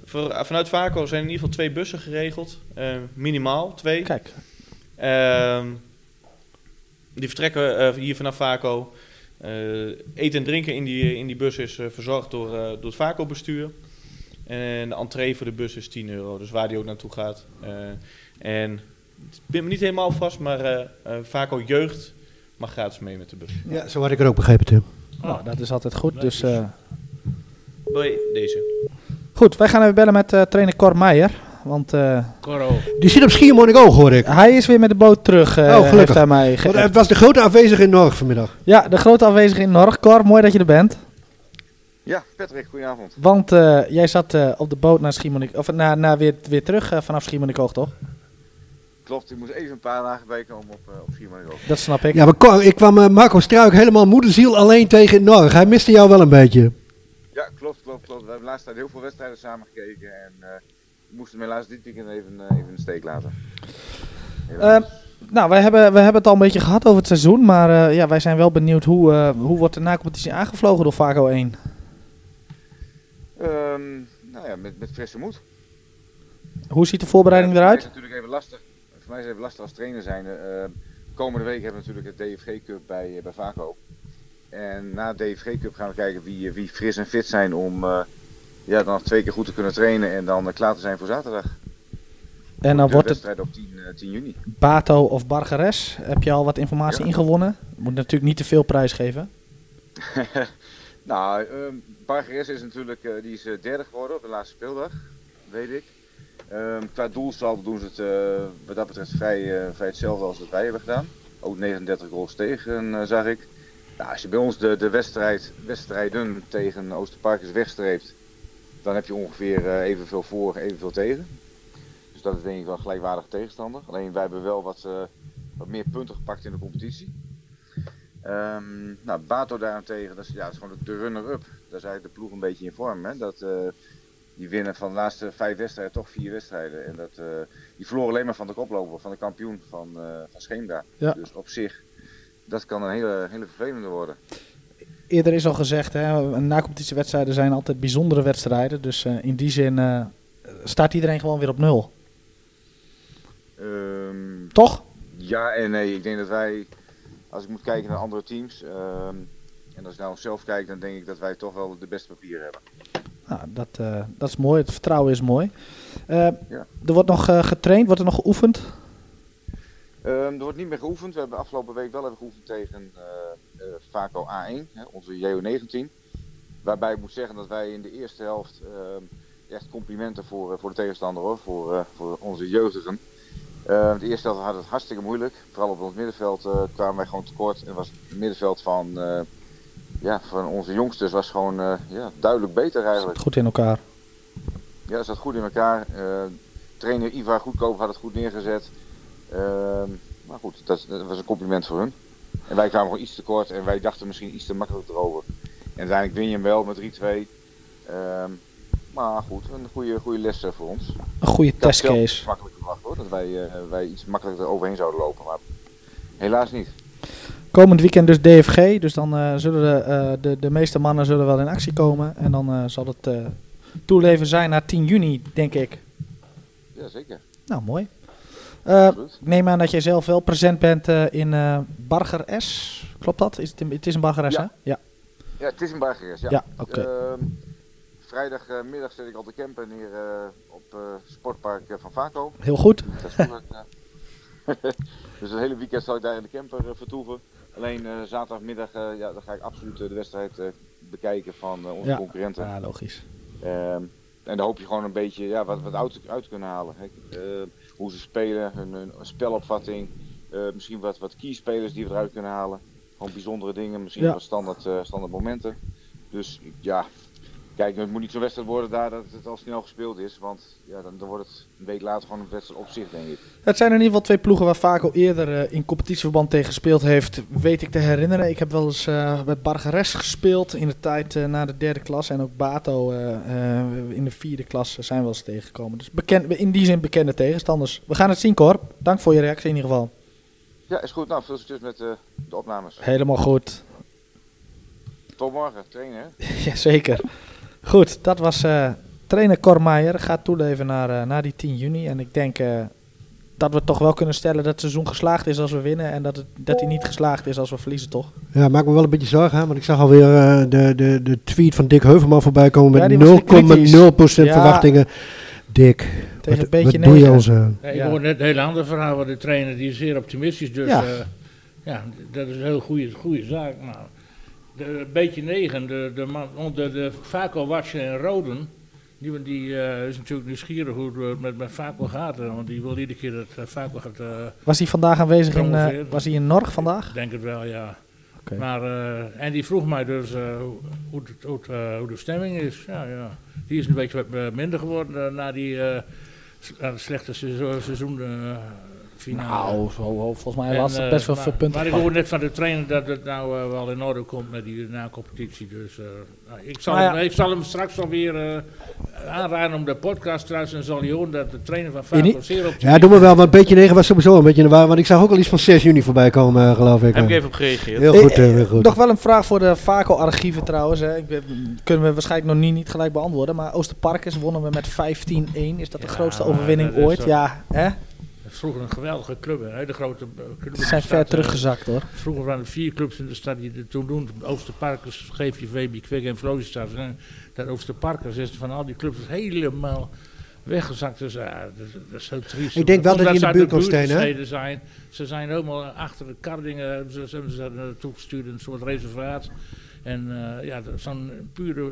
[SPEAKER 4] voor, vanuit Vaco zijn in ieder geval twee bussen geregeld, eh, minimaal twee.
[SPEAKER 1] Kijk,
[SPEAKER 4] Ehm, die vertrekken eh, hier vanaf Vaco. Eh, eten en drinken in die, in die bus is eh, verzorgd door, eh, door het Vaco-bestuur. En de entree voor de bus is 10 euro, dus waar die ook naartoe gaat. Eh, en ik ben me niet helemaal vast, maar eh eh, Vaco Jeugd mag gratis mee met de bus.
[SPEAKER 3] Ja, zo had ik het ook begrepen, Tim.
[SPEAKER 1] nou, dat is altijd goed. Dus, eh,
[SPEAKER 4] Wil je deze?
[SPEAKER 1] goed, wij gaan even bellen met eh, trainer Cor Meijer. Want eh,
[SPEAKER 2] Coro.
[SPEAKER 3] Die zit op Schiermonnikoog, hoor ik.
[SPEAKER 1] hij is weer met de boot terug, eh
[SPEAKER 3] Oh, gelukkig.
[SPEAKER 1] heeft hij mij ge-
[SPEAKER 3] Het was de grote aanwezige in Norg vanmiddag.
[SPEAKER 1] Ja, de grote afwezige in Norg. Cor, mooi dat je er bent.
[SPEAKER 6] Ja, Patrick, goedenavond.
[SPEAKER 1] Want eh, jij zat eh, op de boot naar Schiermonnik, of naar, naar weer, weer terug eh, vanaf Schiermonnikoog, toch?
[SPEAKER 6] Klopt, ik moest even een paar dagen bijkomen op, uh, op Schiermonnikoog.
[SPEAKER 1] Dat snap ik.
[SPEAKER 3] Ja, maar ik kwam Marco Struik helemaal moederziel alleen tegen in Norg. Hij miste jou wel een beetje.
[SPEAKER 6] Ja, klopt, klopt, klopt. We hebben de laatste tijd heel veel wedstrijden samen gekeken en eh, we moesten hem helaas dit weekend even, even in de steek laten. Helaas.
[SPEAKER 1] Eh, nou, wij hebben, we hebben het al een beetje gehad over het seizoen, maar eh, ja, wij zijn wel benieuwd hoe, eh, hoe wordt de na-competitie aangevlogen door Vago 1?
[SPEAKER 6] Ehm, nou ja, met, met frisse moed.
[SPEAKER 1] Hoe ziet de voorbereiding
[SPEAKER 6] Ja,
[SPEAKER 1] eruit?
[SPEAKER 6] is het natuurlijk even lastig. Voor mij is het even lastig als trainer zijn. Eh, komende week hebben we natuurlijk het DFG Cup bij, eh, bij Vaco. En na de DFG Cup gaan we kijken wie, eh, wie fris en fit zijn om eh, ja, dan nog twee keer goed te kunnen trainen en dan klaar te zijn voor zaterdag.
[SPEAKER 1] En dan
[SPEAKER 6] de
[SPEAKER 1] wordt het
[SPEAKER 6] wedstrijd op 10, eh, 10 juni.
[SPEAKER 1] Bato of Bargeres. Heb je al wat informatie
[SPEAKER 6] Ja.
[SPEAKER 1] ingewonnen? Moet natuurlijk niet te veel prijs geven.
[SPEAKER 6] Nou, Bargeres is natuurlijk eh, die is, eh, derde geworden op de laatste speeldag, weet ik. Ehm, qua doelsaldo doen ze het eh, wat dat betreft vrij, vrij hetzelfde als wat wij hebben gedaan. Ook 39 goals tegen, zag ik. Nou, als je bij ons de, de wedstrijd, wedstrijden tegen Oosterparkers wegstreept, dan heb je ongeveer evenveel voor, evenveel tegen. Dus dat is denk ik wel een gelijkwaardige tegenstander. Alleen wij hebben wel wat, wat meer punten gepakt in de competitie. Ehm, nou, Bato daarentegen, dat is, ja, dat is gewoon de runner-up. Daar is eigenlijk de ploeg een beetje in vorm. Hè? Dat, eh, die winnen van de laatste vijf wedstrijden toch vier wedstrijden. En dat, eh, die verloren alleen maar van de koploper, van de kampioen van, uh, van Scheemda.
[SPEAKER 1] Ja.
[SPEAKER 6] Dus op zich, dat kan een hele, hele vervelende worden.
[SPEAKER 1] Eerder is al gezegd, hè, na-competitiewedstrijden zijn altijd bijzondere wedstrijden. Dus in die zin staat iedereen gewoon weer op nul.
[SPEAKER 6] Ehm,
[SPEAKER 1] Toch?
[SPEAKER 6] ja en nee, ik denk dat wij, als ik moet kijken naar andere teams, ehm, en als ik naar onszelf kijk, dan denk ik dat wij toch wel de beste papieren hebben.
[SPEAKER 1] Nou, dat, eh, dat is mooi. Het vertrouwen is mooi. Eh,
[SPEAKER 6] Ja.
[SPEAKER 1] Er wordt nog eh, getraind, wordt er nog geoefend.
[SPEAKER 6] Ehm, er wordt niet meer geoefend. We hebben afgelopen week wel even geoefend tegen Vaco A1, hè, onze JO19. Waarbij ik moet zeggen dat wij in de eerste helft ehm, echt complimenten voor, voor de tegenstander hoor, voor, voor onze jeugdigen. Ehm, de eerste helft had het hartstikke moeilijk. Vooral op ons middenveld eh, kwamen wij gewoon tekort. En was het middenveld van, eh, ja, van onze jongsters was gewoon ja, duidelijk beter eigenlijk.
[SPEAKER 1] Goed in elkaar.
[SPEAKER 6] Ja, zat goed in elkaar. Trainer Ivar Goedkoop had het goed neergezet. Ehm, maar goed, dat, dat was een compliment voor hun. En wij kwamen gewoon iets te kort en wij dachten misschien iets te makkelijk erover. En uiteindelijk win je hem wel met 3-2. Ehm, maar goed, een goede, goede les eh, voor ons.
[SPEAKER 1] Een goede
[SPEAKER 6] zelf
[SPEAKER 1] testcase.
[SPEAKER 6] makkelijk verwacht hoor, dat wij, eh, wij iets makkelijker overheen zouden lopen. Maar helaas niet.
[SPEAKER 1] Komend weekend dus DFG. Dus dan eh, zullen de, de, de meeste mannen zullen wel in actie komen. En dan zal het toeleven zijn naar 10 juni, denk ik.
[SPEAKER 6] Ja, zeker.
[SPEAKER 1] Nou, mooi. Ik neem aan dat jij zelf wel present bent in eh Barger S. Klopt dat? Is het, in- het is een Barger S,
[SPEAKER 6] Ja.
[SPEAKER 1] hè? Ja.
[SPEAKER 6] Ja, het is een Bargeres, ja.
[SPEAKER 1] Ja, oké.
[SPEAKER 6] Ehm, vrijdagmiddag zit ik al te campen hier eh, op eh sportpark eh, van Vaco.
[SPEAKER 1] Heel goed.
[SPEAKER 6] Dus het hele weekend zal ik daar in de camper vertoeven. Alleen zaterdagmiddag ja, dan ga ik absoluut de wedstrijd bekijken van onze
[SPEAKER 1] Ja.
[SPEAKER 6] concurrenten.
[SPEAKER 1] Ja, logisch.
[SPEAKER 6] Ehm, en dan hoop je gewoon een beetje ja, wat, wat uit, uit te kunnen halen. Hè. Eh, hoe ze spelen, hun, hun spelopvatting. eh, misschien wat, wat keyspelers die we eruit kunnen halen. Gewoon bijzondere dingen, misschien
[SPEAKER 1] Ja.
[SPEAKER 6] wat standaard, standaard momenten. Dus ja, kijk, het moet niet zo'n wedstrijd worden daar dat het al snel gespeeld is. Want ja, dan, dan wordt het een week later gewoon een wedstrijd op zich, denk ik.
[SPEAKER 1] Het zijn in ieder geval twee ploegen waar Vaco eerder eh, in competitieverband tegen gespeeld heeft, weet ik te herinneren. Ik heb wel eens eh bij Bargeres gespeeld in de tijd eh, na de derde klas. En ook Bato in de vierde klas zijn we wel eens tegengekomen. Dus bekend, in die zin bekende tegenstanders. We gaan het zien, Cor. Dank voor je reactie in ieder geval.
[SPEAKER 6] Ja, is goed. Nou, veel succes met de opnames.
[SPEAKER 1] Helemaal goed.
[SPEAKER 6] Tot morgen, trainen hè.
[SPEAKER 1] Jazeker. Goed, dat was eh, trainer Cor Meijer. Gaat toeleven naar, eh, naar die 10 juni. En ik denk eh, dat we toch wel kunnen stellen dat het seizoen geslaagd is als we winnen. En dat, het, dat hij niet geslaagd is als we verliezen, toch?
[SPEAKER 3] Ja, maakt me wel een beetje zorgen, hè, want ik zag alweer eh, de, de, de tweet van Dick Heuvelman voorbij komen met
[SPEAKER 1] die was weer
[SPEAKER 3] 0,0%
[SPEAKER 1] kritisch. Ja.
[SPEAKER 3] verwachtingen. Dick,
[SPEAKER 1] Tegen
[SPEAKER 3] wat,
[SPEAKER 1] een beetje
[SPEAKER 3] wat doe je
[SPEAKER 1] negen.
[SPEAKER 3] ons aan?
[SPEAKER 2] Nee,
[SPEAKER 1] Ja.
[SPEAKER 2] Ik hoor net een heel ander verhaal van de trainer, die is zeer optimistisch. Dus
[SPEAKER 1] Ja.
[SPEAKER 2] ja, ja dat is een heel goede, goede zaak. Maar de beetje negen, de, de, man, de, de Vaco Watcher en Roden, die, die eh, is natuurlijk nieuwsgierig hoe het met, met Vaco gaat. eh, Want die wil iedere keer dat uh, Vaco gaat eh,
[SPEAKER 1] Was hij vandaag aanwezig in, eh, was hij in Norg vandaag?
[SPEAKER 2] Ik denk het wel, ja. Maar, eh, en die vroeg mij dus eh, hoe, hoe, het- hoe, het, eh, hoe de stemming is. Ja, ja. Die is een beetje wat eh, minder geworden eh, na die eh, slechte seizoen, eh, finale.
[SPEAKER 1] Nou, zo, volgens mij
[SPEAKER 2] En,
[SPEAKER 1] laatst
[SPEAKER 2] eh,
[SPEAKER 1] best wel
[SPEAKER 2] maar,
[SPEAKER 1] veel punten.
[SPEAKER 2] Maar ik hoor net van de trainer dat het nou eh, wel in orde komt met die na-competitie. Dus eh, nou, ik, zal
[SPEAKER 1] ja.
[SPEAKER 2] hem, ik zal hem straks alweer eh aanraden om de podcast trouwens. En zal horen dat de trainer van
[SPEAKER 1] In die-
[SPEAKER 2] Vaco zeer op
[SPEAKER 3] Ja, doe maar wel, want beetje 9 was sowieso een beetje een waar, want ik zag ook al iets van 6 juni voorbij komen, geloof ik.
[SPEAKER 4] Heb ik even op gereageerd.
[SPEAKER 3] Heel goed,
[SPEAKER 1] eh,
[SPEAKER 3] heel goed.
[SPEAKER 1] Nog wel een vraag voor de Vaco-archieven trouwens. Hè. Ik ben- kunnen we waarschijnlijk nog niet, niet gelijk beantwoorden. Maar Oosterparkers wonnen we met 15-1. Is dat de
[SPEAKER 2] Ja,
[SPEAKER 1] grootste
[SPEAKER 2] maar
[SPEAKER 1] overwinning ooit? Ja, hè?
[SPEAKER 2] Vroeger een geweldige club. Een hele grote eh, club.
[SPEAKER 1] Ze zijn ver
[SPEAKER 2] eh,
[SPEAKER 1] teruggezakt hoor.
[SPEAKER 2] Vroeger waren er vier clubs in de stad die er toen doen. Oosterparkers, GVV, Kwik en Vlooienstad. En dat Oosterparkers is van al die clubs helemaal weggezakt. Dus ja, dat, is- dat is heel triest.
[SPEAKER 3] Ik denk wel dat die in de buurt
[SPEAKER 2] buurtsteden zijn. Ze zijn helemaal achter de Kardingen. Ze, ze hebben ze naartoe gestuurd, een soort reservaat. En eh, ja, zo'n pure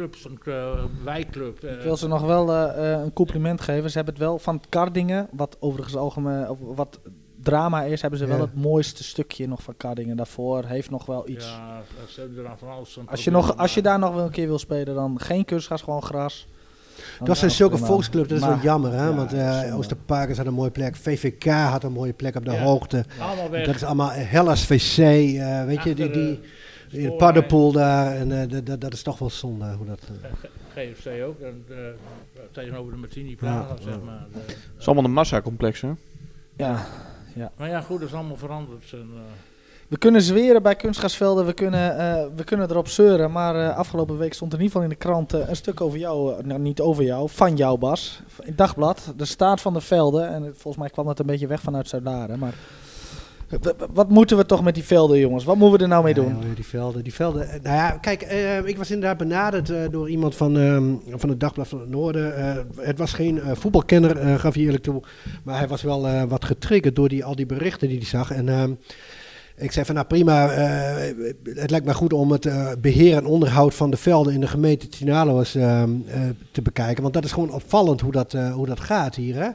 [SPEAKER 2] club, zo'n eh, wijkclub. eh,
[SPEAKER 1] Ik wil ze nog wel eh, een compliment geven. Ze hebben het wel van Kardingen, wat overigens algemeen, of wat drama is, hebben ze wel het mooiste stukje nog van Kardingen daarvoor. Heeft nog wel iets.
[SPEAKER 2] Ja, ze hebben er dan van alles
[SPEAKER 1] Als je, nog, als je daar nog wel een keer wil spelen, dan geen kunstgras, gewoon gras. Dan
[SPEAKER 3] Dat zijn zulke volksclubs, dat is
[SPEAKER 1] Maar-
[SPEAKER 3] wel jammer. Hè?
[SPEAKER 1] ja,
[SPEAKER 3] Want eh
[SPEAKER 1] zonde.
[SPEAKER 3] Oosterparkers had een mooie plek. VVK had een mooie plek op de
[SPEAKER 2] Ja.
[SPEAKER 3] hoogte.
[SPEAKER 2] Allemaal weg.
[SPEAKER 3] Dat is allemaal Hellas VC. eh, weet je, die, die, in de
[SPEAKER 2] spoorlijn.
[SPEAKER 3] paddenpoel daar. En eh, dat- dat- dat is toch wel zonde. Hoe dat, eh.
[SPEAKER 2] GFC ook. En, eh, tegenover de Martini Plaza, zeg maar. Eh,
[SPEAKER 4] Het is allemaal een massacomplex, hè?
[SPEAKER 1] Ja.
[SPEAKER 2] maar ja, goed, dat is allemaal veranderd. En, eh,
[SPEAKER 1] We kunnen zweren bij kunstgrasvelden, we kunnen, eh, we kunnen erop zeuren. Maar eh, afgelopen week stond er in ieder geval in de krant eh, een stuk over jou. eh, nou, niet over jou, van jou Bas. In het dagblad, de staat van de velden. En het- volgens mij kwam dat een beetje weg vanuit Zuid-Laren. Maar wat moeten we toch met die velden, jongens? Wat moeten we er nou mee
[SPEAKER 3] Ja,
[SPEAKER 1] doen?
[SPEAKER 3] joh, die velden, die velden. eh, Nou ja, kijk, eh, ik was inderdaad benaderd eh, door iemand van, ehm, van het Dagblad van het Noorden. Het was geen voetbalkenner, gaf hij eerlijk toe. Maar hij was wel wat getriggerd door die, al die berichten die hij zag. En ehm, ik zei van, nou prima, eh, het lijkt mij goed om het eh, beheer en onderhoud van de velden in de gemeente Tinalo's ehm, eh, te bekijken. Want dat is gewoon opvallend hoe dat, hoe dat gaat hier. Hè?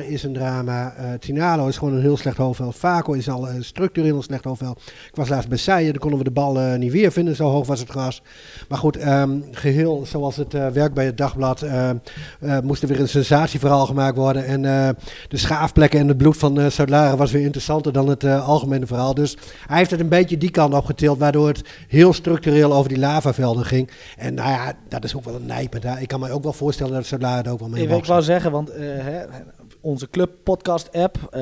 [SPEAKER 3] Is een drama, Tinalo is gewoon een heel slecht hoofdveld. Vaco is al een structureel een slecht hoofdveld. Ik was laatst bij Seijen, daar konden we de bal niet weer vinden, zo hoog was het gras. Maar goed, ehm, geheel zoals het werkt bij het dagblad, moest er weer een sensatieverhaal gemaakt worden. En de schaafplekken en het bloed van Zuid-Laren was weer interessanter dan het algemene verhaal. Dus hij heeft het een beetje die kant opgetild, waardoor het heel structureel over die lavavelden ging. En nou ja, dat is ook wel een nijper daar. Ik kan me ook wel voorstellen dat Zuid-Laren er ook wel mee
[SPEAKER 1] Ik, ik wou zeggen, want eh, hè, onze club podcast app, eh,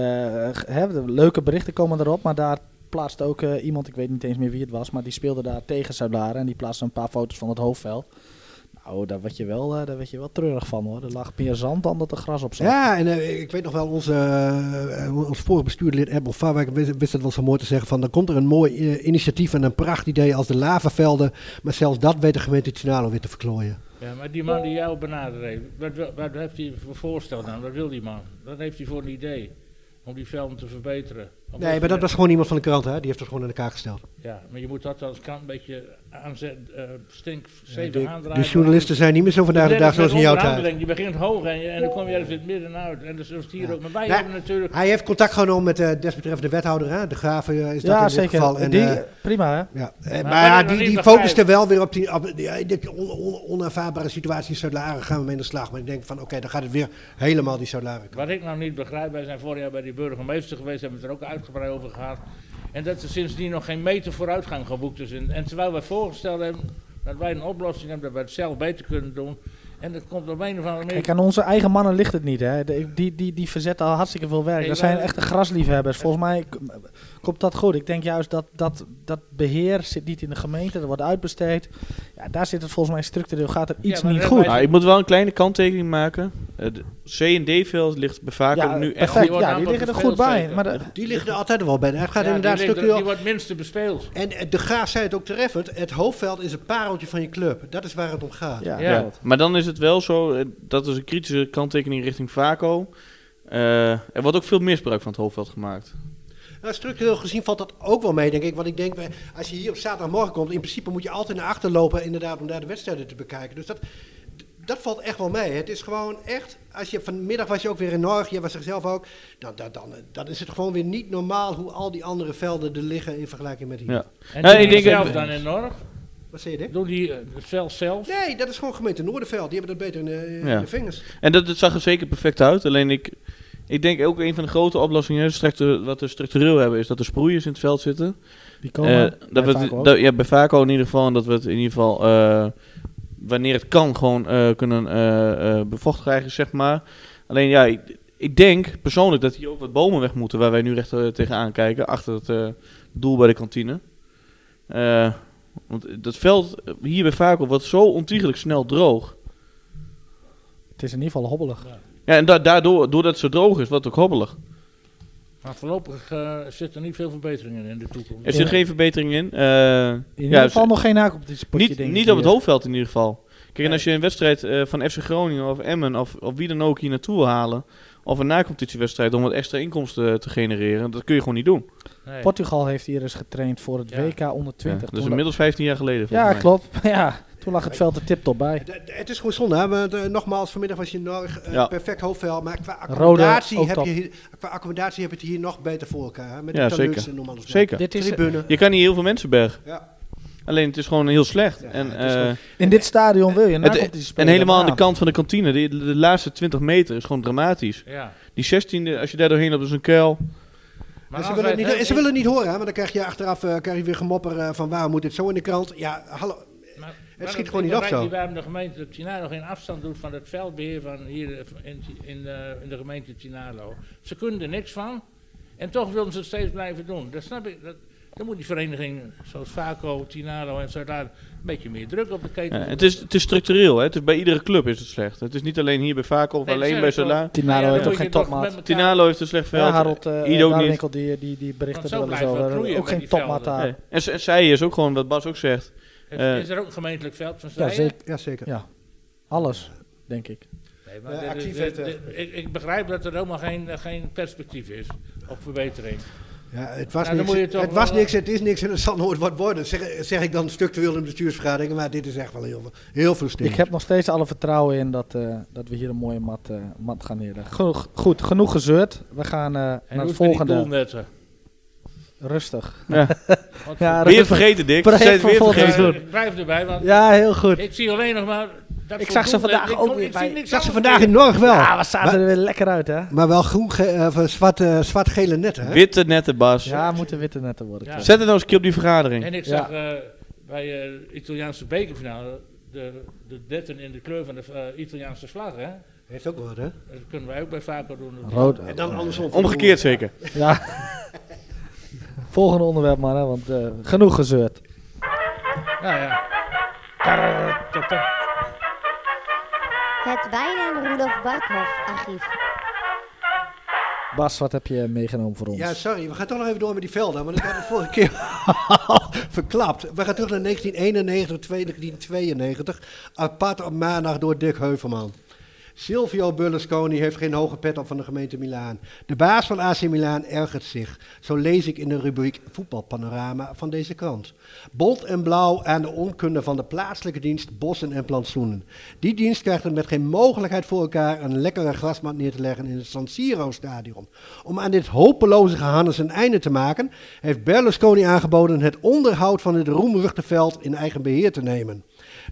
[SPEAKER 1] hè, de leuke berichten komen erop, maar daar plaatst ook eh, iemand, ik weet niet eens meer wie het was, maar die speelde daar tegen Zuid-Laren en die plaatste een paar foto's van het hoofdveld. Nou, daar werd je wel, eh, daar werd je wel treurig van hoor. Er lag meer zand dan dat er gras op zat.
[SPEAKER 3] Ja, en eh, ik weet nog wel, onze, eh, ons vorige bestuurlid Ebbel Farwijk wist, wist het wel zo mooi te zeggen van, dan komt er een mooi initiatief en een prachtidee als de lavavelden, maar zelfs dat weet de gemeente Tinalo weer te verklooien.
[SPEAKER 2] ja, maar die man die jou benaderd heeft, wat, wat heeft hij voor voorstel dan? Wat wil die man? Wat heeft hij voor een idee? Om die velden te verbeteren?
[SPEAKER 3] Nee, maar dat was gewoon iemand van de krant, hè? die heeft het gewoon in elkaar gesteld.
[SPEAKER 2] Ja, maar je moet dat als kant een beetje eh stink,
[SPEAKER 3] Ja, de,
[SPEAKER 2] aandraaien.
[SPEAKER 3] de journalisten zijn niet meer zo vandaag de dag zoals in jouw tijd.
[SPEAKER 2] Je begint hoog en, en dan kom je ergens in het midden uit. En dat is hier
[SPEAKER 3] Ja.
[SPEAKER 2] ook. Maar wij hebben natuurlijk...
[SPEAKER 3] Hij heeft contact genomen met de desbetreffende wethouder, hè? de graven eh, is dat
[SPEAKER 1] Ja,
[SPEAKER 3] in dit
[SPEAKER 1] zeker.
[SPEAKER 3] geval. En,
[SPEAKER 1] die,
[SPEAKER 3] eh,
[SPEAKER 1] prima hè?
[SPEAKER 3] Ja,
[SPEAKER 2] Maar
[SPEAKER 3] die, die focuste wel weer op die, op die, die on, situatie in Zuid-Laren. Gaan we mee in de slag. Maar ik denk van, oké, dan gaat het weer helemaal die Zuid-Laren.
[SPEAKER 2] Wat ik nou niet begrijp, wij zijn vorig jaar bij die burgemeester geweest, hebben we het er ook uitgebreid over gehad. En dat er sindsdien nog geen meter vooruitgang geboekt is. En, en terwijl wij voorgesteld hebben dat wij een oplossing hebben, dat wij het zelf beter kunnen doen. En dat komt op een of andere manier.
[SPEAKER 1] Kijk, aan onze eigen mannen ligt het niet. Hè. De- die, die, die verzetten al hartstikke veel werk.
[SPEAKER 2] Nee,
[SPEAKER 1] dat zijn echte grasliefhebbers. Volgens mij komt dat goed. Ik denk juist dat, dat dat beheer zit niet in de gemeente. Dat wordt uitbesteed. Ja, daar zit het volgens mij structureel. Gaat er iets niet goed.
[SPEAKER 4] Nou, ik moet wel een kleine kanttekening maken. Eh, C en D-veld ligt bij Vaco
[SPEAKER 1] Ja,
[SPEAKER 4] nu echt.
[SPEAKER 2] Die
[SPEAKER 1] Ja, die liggen er goed bij.
[SPEAKER 2] zeker.
[SPEAKER 1] Maar de-
[SPEAKER 3] Die liggen er altijd wel bij. Het gaat
[SPEAKER 2] Ja, die
[SPEAKER 3] inderdaad
[SPEAKER 2] ligt er-
[SPEAKER 3] structureel.
[SPEAKER 2] Die wordt minste bespeeld.
[SPEAKER 3] En eh, de Graaf zei het ook treffend. Het hoofdveld is een pareltje van je club. Dat is waar het om gaat.
[SPEAKER 1] ja,
[SPEAKER 2] Ja.
[SPEAKER 1] ja.
[SPEAKER 4] Maar dan is het wel zo, eh, dat is een kritische kanttekening richting Vaco. Eh, er wordt ook veel misbruik van het hoofdveld gemaakt.
[SPEAKER 3] Nou, structureel gezien valt dat ook wel mee, denk ik. Want ik denk, als je hier op zaterdagmorgen komt, in principe moet je altijd naar achter lopen, inderdaad, om daar de wedstrijden te bekijken. Dus dat, dat valt echt wel mee. Het is gewoon echt, als je vanmiddag was je ook weer in Norg, je was er zelf ook, dan, dan, dan, dan is het gewoon weer niet normaal hoe al die andere velden er liggen in vergelijking met hier.
[SPEAKER 4] Ja.
[SPEAKER 2] En
[SPEAKER 4] ik denk-
[SPEAKER 2] zelf dan enorm?
[SPEAKER 3] Wat zei je?
[SPEAKER 2] Doen die eh, het veld zelf?
[SPEAKER 3] Nee, dat is gewoon gemeente Noorderveld. Die hebben dat beter in de, in
[SPEAKER 4] Ja.
[SPEAKER 3] de vingers.
[SPEAKER 4] En dat, dat zag er zeker perfect uit. Alleen ik, ik denk ook een van de grote oplossingen, wat we structureel hebben, is dat er sproeiers in het veld zitten.
[SPEAKER 1] Die
[SPEAKER 4] Eh,
[SPEAKER 1] komen
[SPEAKER 4] dat
[SPEAKER 1] bij
[SPEAKER 4] we
[SPEAKER 1] Vaco ook.
[SPEAKER 4] dat- ja, bij Vaco in ieder geval. En dat we het in ieder geval, eh, wanneer het kan, gewoon eh, kunnen eh eh bevocht krijgen, zeg maar. Alleen ja, ik, ik denk persoonlijk dat hier ook wat bomen weg moeten, waar wij nu recht tegenaan kijken, achter het doel bij de kantine. Want dat veld hier bij Vaco wordt zo ontiegelijk snel droog.
[SPEAKER 1] Het is in ieder geval hobbelig.
[SPEAKER 4] Ja, en da- daardoor, doordat het zo droog is, wordt het ook hobbelig.
[SPEAKER 2] Maar voorlopig eh, zit er niet veel verbeteringen in de toekomst.
[SPEAKER 4] Er zit
[SPEAKER 1] Ja.
[SPEAKER 4] geen verbetering in. Eh,
[SPEAKER 1] In
[SPEAKER 4] ja,
[SPEAKER 1] ieder geval
[SPEAKER 4] ze-
[SPEAKER 1] nog geen nacompetitiepotje,
[SPEAKER 4] niet,
[SPEAKER 1] denk ik
[SPEAKER 4] niet op het hoofdveld in ieder geval. Kijk, en als je een wedstrijd eh, van FC Groningen of Emmen of, of wie dan ook hier naartoe wil halen, of een nacompetitiewedstrijd om wat extra inkomsten te genereren, dat kun je gewoon niet doen.
[SPEAKER 2] Nee.
[SPEAKER 1] Portugal heeft hier eens getraind voor het
[SPEAKER 2] Ja.
[SPEAKER 1] WK onder
[SPEAKER 4] Ja,
[SPEAKER 1] 20.
[SPEAKER 4] dat is
[SPEAKER 1] Toen
[SPEAKER 4] inmiddels 15 jaar geleden.
[SPEAKER 1] ja,
[SPEAKER 4] mij.
[SPEAKER 1] klopt. Ja, toen lag het veld er tip-top bij.
[SPEAKER 3] Het, het is gewoon zonde, hè? Want, eh, nogmaals, vanmiddag was je in Norg, eh,
[SPEAKER 4] Ja.
[SPEAKER 3] perfect hoofdveld. Maar qua accommodatie, heb
[SPEAKER 1] top.
[SPEAKER 3] je, hier- qua accommodatie heb je het hier nog beter voor elkaar. Hè? Met
[SPEAKER 4] Ja,
[SPEAKER 3] de
[SPEAKER 4] zeker.
[SPEAKER 3] en maar.
[SPEAKER 4] Zeker.
[SPEAKER 1] Dit is,
[SPEAKER 3] Tribune.
[SPEAKER 4] Je kan niet heel veel mensen bergen.
[SPEAKER 3] Ja.
[SPEAKER 4] Alleen het is gewoon heel slecht.
[SPEAKER 3] Ja,
[SPEAKER 4] en, eh,
[SPEAKER 1] In dit stadion wil je
[SPEAKER 4] het-
[SPEAKER 1] na
[SPEAKER 4] en helemaal aan de kant van de kantine. De, de laatste 20 meter is gewoon dramatisch.
[SPEAKER 2] Ja.
[SPEAKER 4] Die 16e, als je daar doorheen loopt, is een kuil.
[SPEAKER 2] Maar
[SPEAKER 3] ze willen, het niet, ze willen niet horen, hè, want dan krijg je achteraf eh, krijg je weer gemopper eh, van waarom moet dit zo in de krant. Ja, hallo.
[SPEAKER 2] Maar-
[SPEAKER 3] Het schiet gewoon niet op
[SPEAKER 2] begrijp
[SPEAKER 3] zo.
[SPEAKER 2] Waarom de gemeente Tinalo geen afstand doet van het veldbeheer van hier eh, in, in, eh, in de gemeente Tinalo. Ze kunnen er niks van en toch willen ze het steeds blijven doen. Dat snap ik. Dat, dan moet die vereniging zoals Vaco, Tinalo en zo daar beetje meer druk op de keten
[SPEAKER 4] Ja, het, is, het is structureel. Hè. Het is bij iedere club is het slecht. Het is niet alleen hier bij Vaco of
[SPEAKER 2] Nee,
[SPEAKER 4] alleen bij Sola.
[SPEAKER 2] toch.
[SPEAKER 1] Tinalo heeft
[SPEAKER 2] je
[SPEAKER 1] geen
[SPEAKER 2] toch
[SPEAKER 1] topmaat.
[SPEAKER 4] Tinalo heeft een slecht veld.
[SPEAKER 1] Ja, Harold uh,
[SPEAKER 4] Ido niet.
[SPEAKER 1] Die, die, die berichten
[SPEAKER 2] zo
[SPEAKER 1] wel over.
[SPEAKER 2] groeien
[SPEAKER 1] Ook geen topmaat daar.
[SPEAKER 4] Nee. En, zij is ook gewoon, wat Bas ook zegt.
[SPEAKER 2] Is,
[SPEAKER 4] eh,
[SPEAKER 2] is er ook een gemeentelijk veld van
[SPEAKER 1] Ja, zeker.
[SPEAKER 3] Ja, zeker.
[SPEAKER 1] Ja. Alles, denk ik.
[SPEAKER 2] Nee, maar
[SPEAKER 3] Eh,
[SPEAKER 2] ik, ik begrijp dat er helemaal geen, eh, geen perspectief is op verbetering.
[SPEAKER 3] Ja, het was,
[SPEAKER 2] Nou,
[SPEAKER 3] niks, het was niks, het is niks en het zal nooit wat worden. Zeg, zeg ik dan structureel in de bestuursvergaderingen, maar dit is echt wel heel, heel frustrerend.
[SPEAKER 1] Ik heb nog steeds alle vertrouwen in dat, eh, dat we hier een mooie mat, eh, mat gaan neerleggen. Genoeg, goed, genoeg gezeurd. We gaan eh, naar het volgende. Rustig.
[SPEAKER 4] Ja.
[SPEAKER 1] Ja,
[SPEAKER 4] Weer
[SPEAKER 1] rustig.
[SPEAKER 4] vergeten, Dick. Ze zijn weer vergeten.
[SPEAKER 2] blijf erbij, want
[SPEAKER 1] Ja, heel goed.
[SPEAKER 2] ik zie alleen nog maar... Dat
[SPEAKER 1] Ik zag ze vandaag
[SPEAKER 2] Ik
[SPEAKER 1] ook weer
[SPEAKER 2] ik
[SPEAKER 1] bij-
[SPEAKER 3] zag ze vandaag in. Norg wel.
[SPEAKER 1] Ja, wat zaten
[SPEAKER 3] maar,
[SPEAKER 1] er weer lekker uit, hè?
[SPEAKER 3] maar wel groen, ge- eh, of zwart, eh, zwart-gele netten. Hè?
[SPEAKER 4] Witte nette Bas.
[SPEAKER 1] Ja, moeten witte netten worden.
[SPEAKER 2] Ja.
[SPEAKER 4] Zet het nou eens een keer op die vergadering.
[SPEAKER 2] En ik
[SPEAKER 1] Ja.
[SPEAKER 2] zag eh, bij de Italiaanse bekerfinale de, de netten in de kleur van de eh, Italiaanse vlag, hè?
[SPEAKER 3] Heeft ook wat, hè?
[SPEAKER 2] Dat kunnen wij ook bij Vaco doen.
[SPEAKER 1] Rood.
[SPEAKER 3] En dan andersom.
[SPEAKER 4] Omgekeerd zeker.
[SPEAKER 1] Ja. Volgende onderwerp maar, hè, want eh, genoeg gezeurd.
[SPEAKER 2] Ja, ja.
[SPEAKER 7] Het Wijn en Rudolf Barkhoff archief.
[SPEAKER 1] Bas, wat heb je meegenomen voor ons?
[SPEAKER 3] Ja, sorry, we gaan toch nog even door met die velden, want ik had het vorige keer verklapt. We gaan terug naar 1991, 1992, apart op maandag door Dick Heuvelman. Silvio Berlusconi heeft geen hoge pet op van de gemeente Milaan. De baas van AC Milaan ergert zich. Zo lees ik in de rubriek Voetbalpanorama van deze krant. Bont en blauw aan de onkunde van de plaatselijke dienst Bossen en Plantsoenen. Die dienst krijgt het met geen mogelijkheid voor elkaar een lekkere grasmat neer te leggen in het San Siro stadion. Om aan dit hopeloze gehannes een einde te maken, heeft Berlusconi aangeboden het onderhoud van het roemruchte veld in eigen beheer te nemen.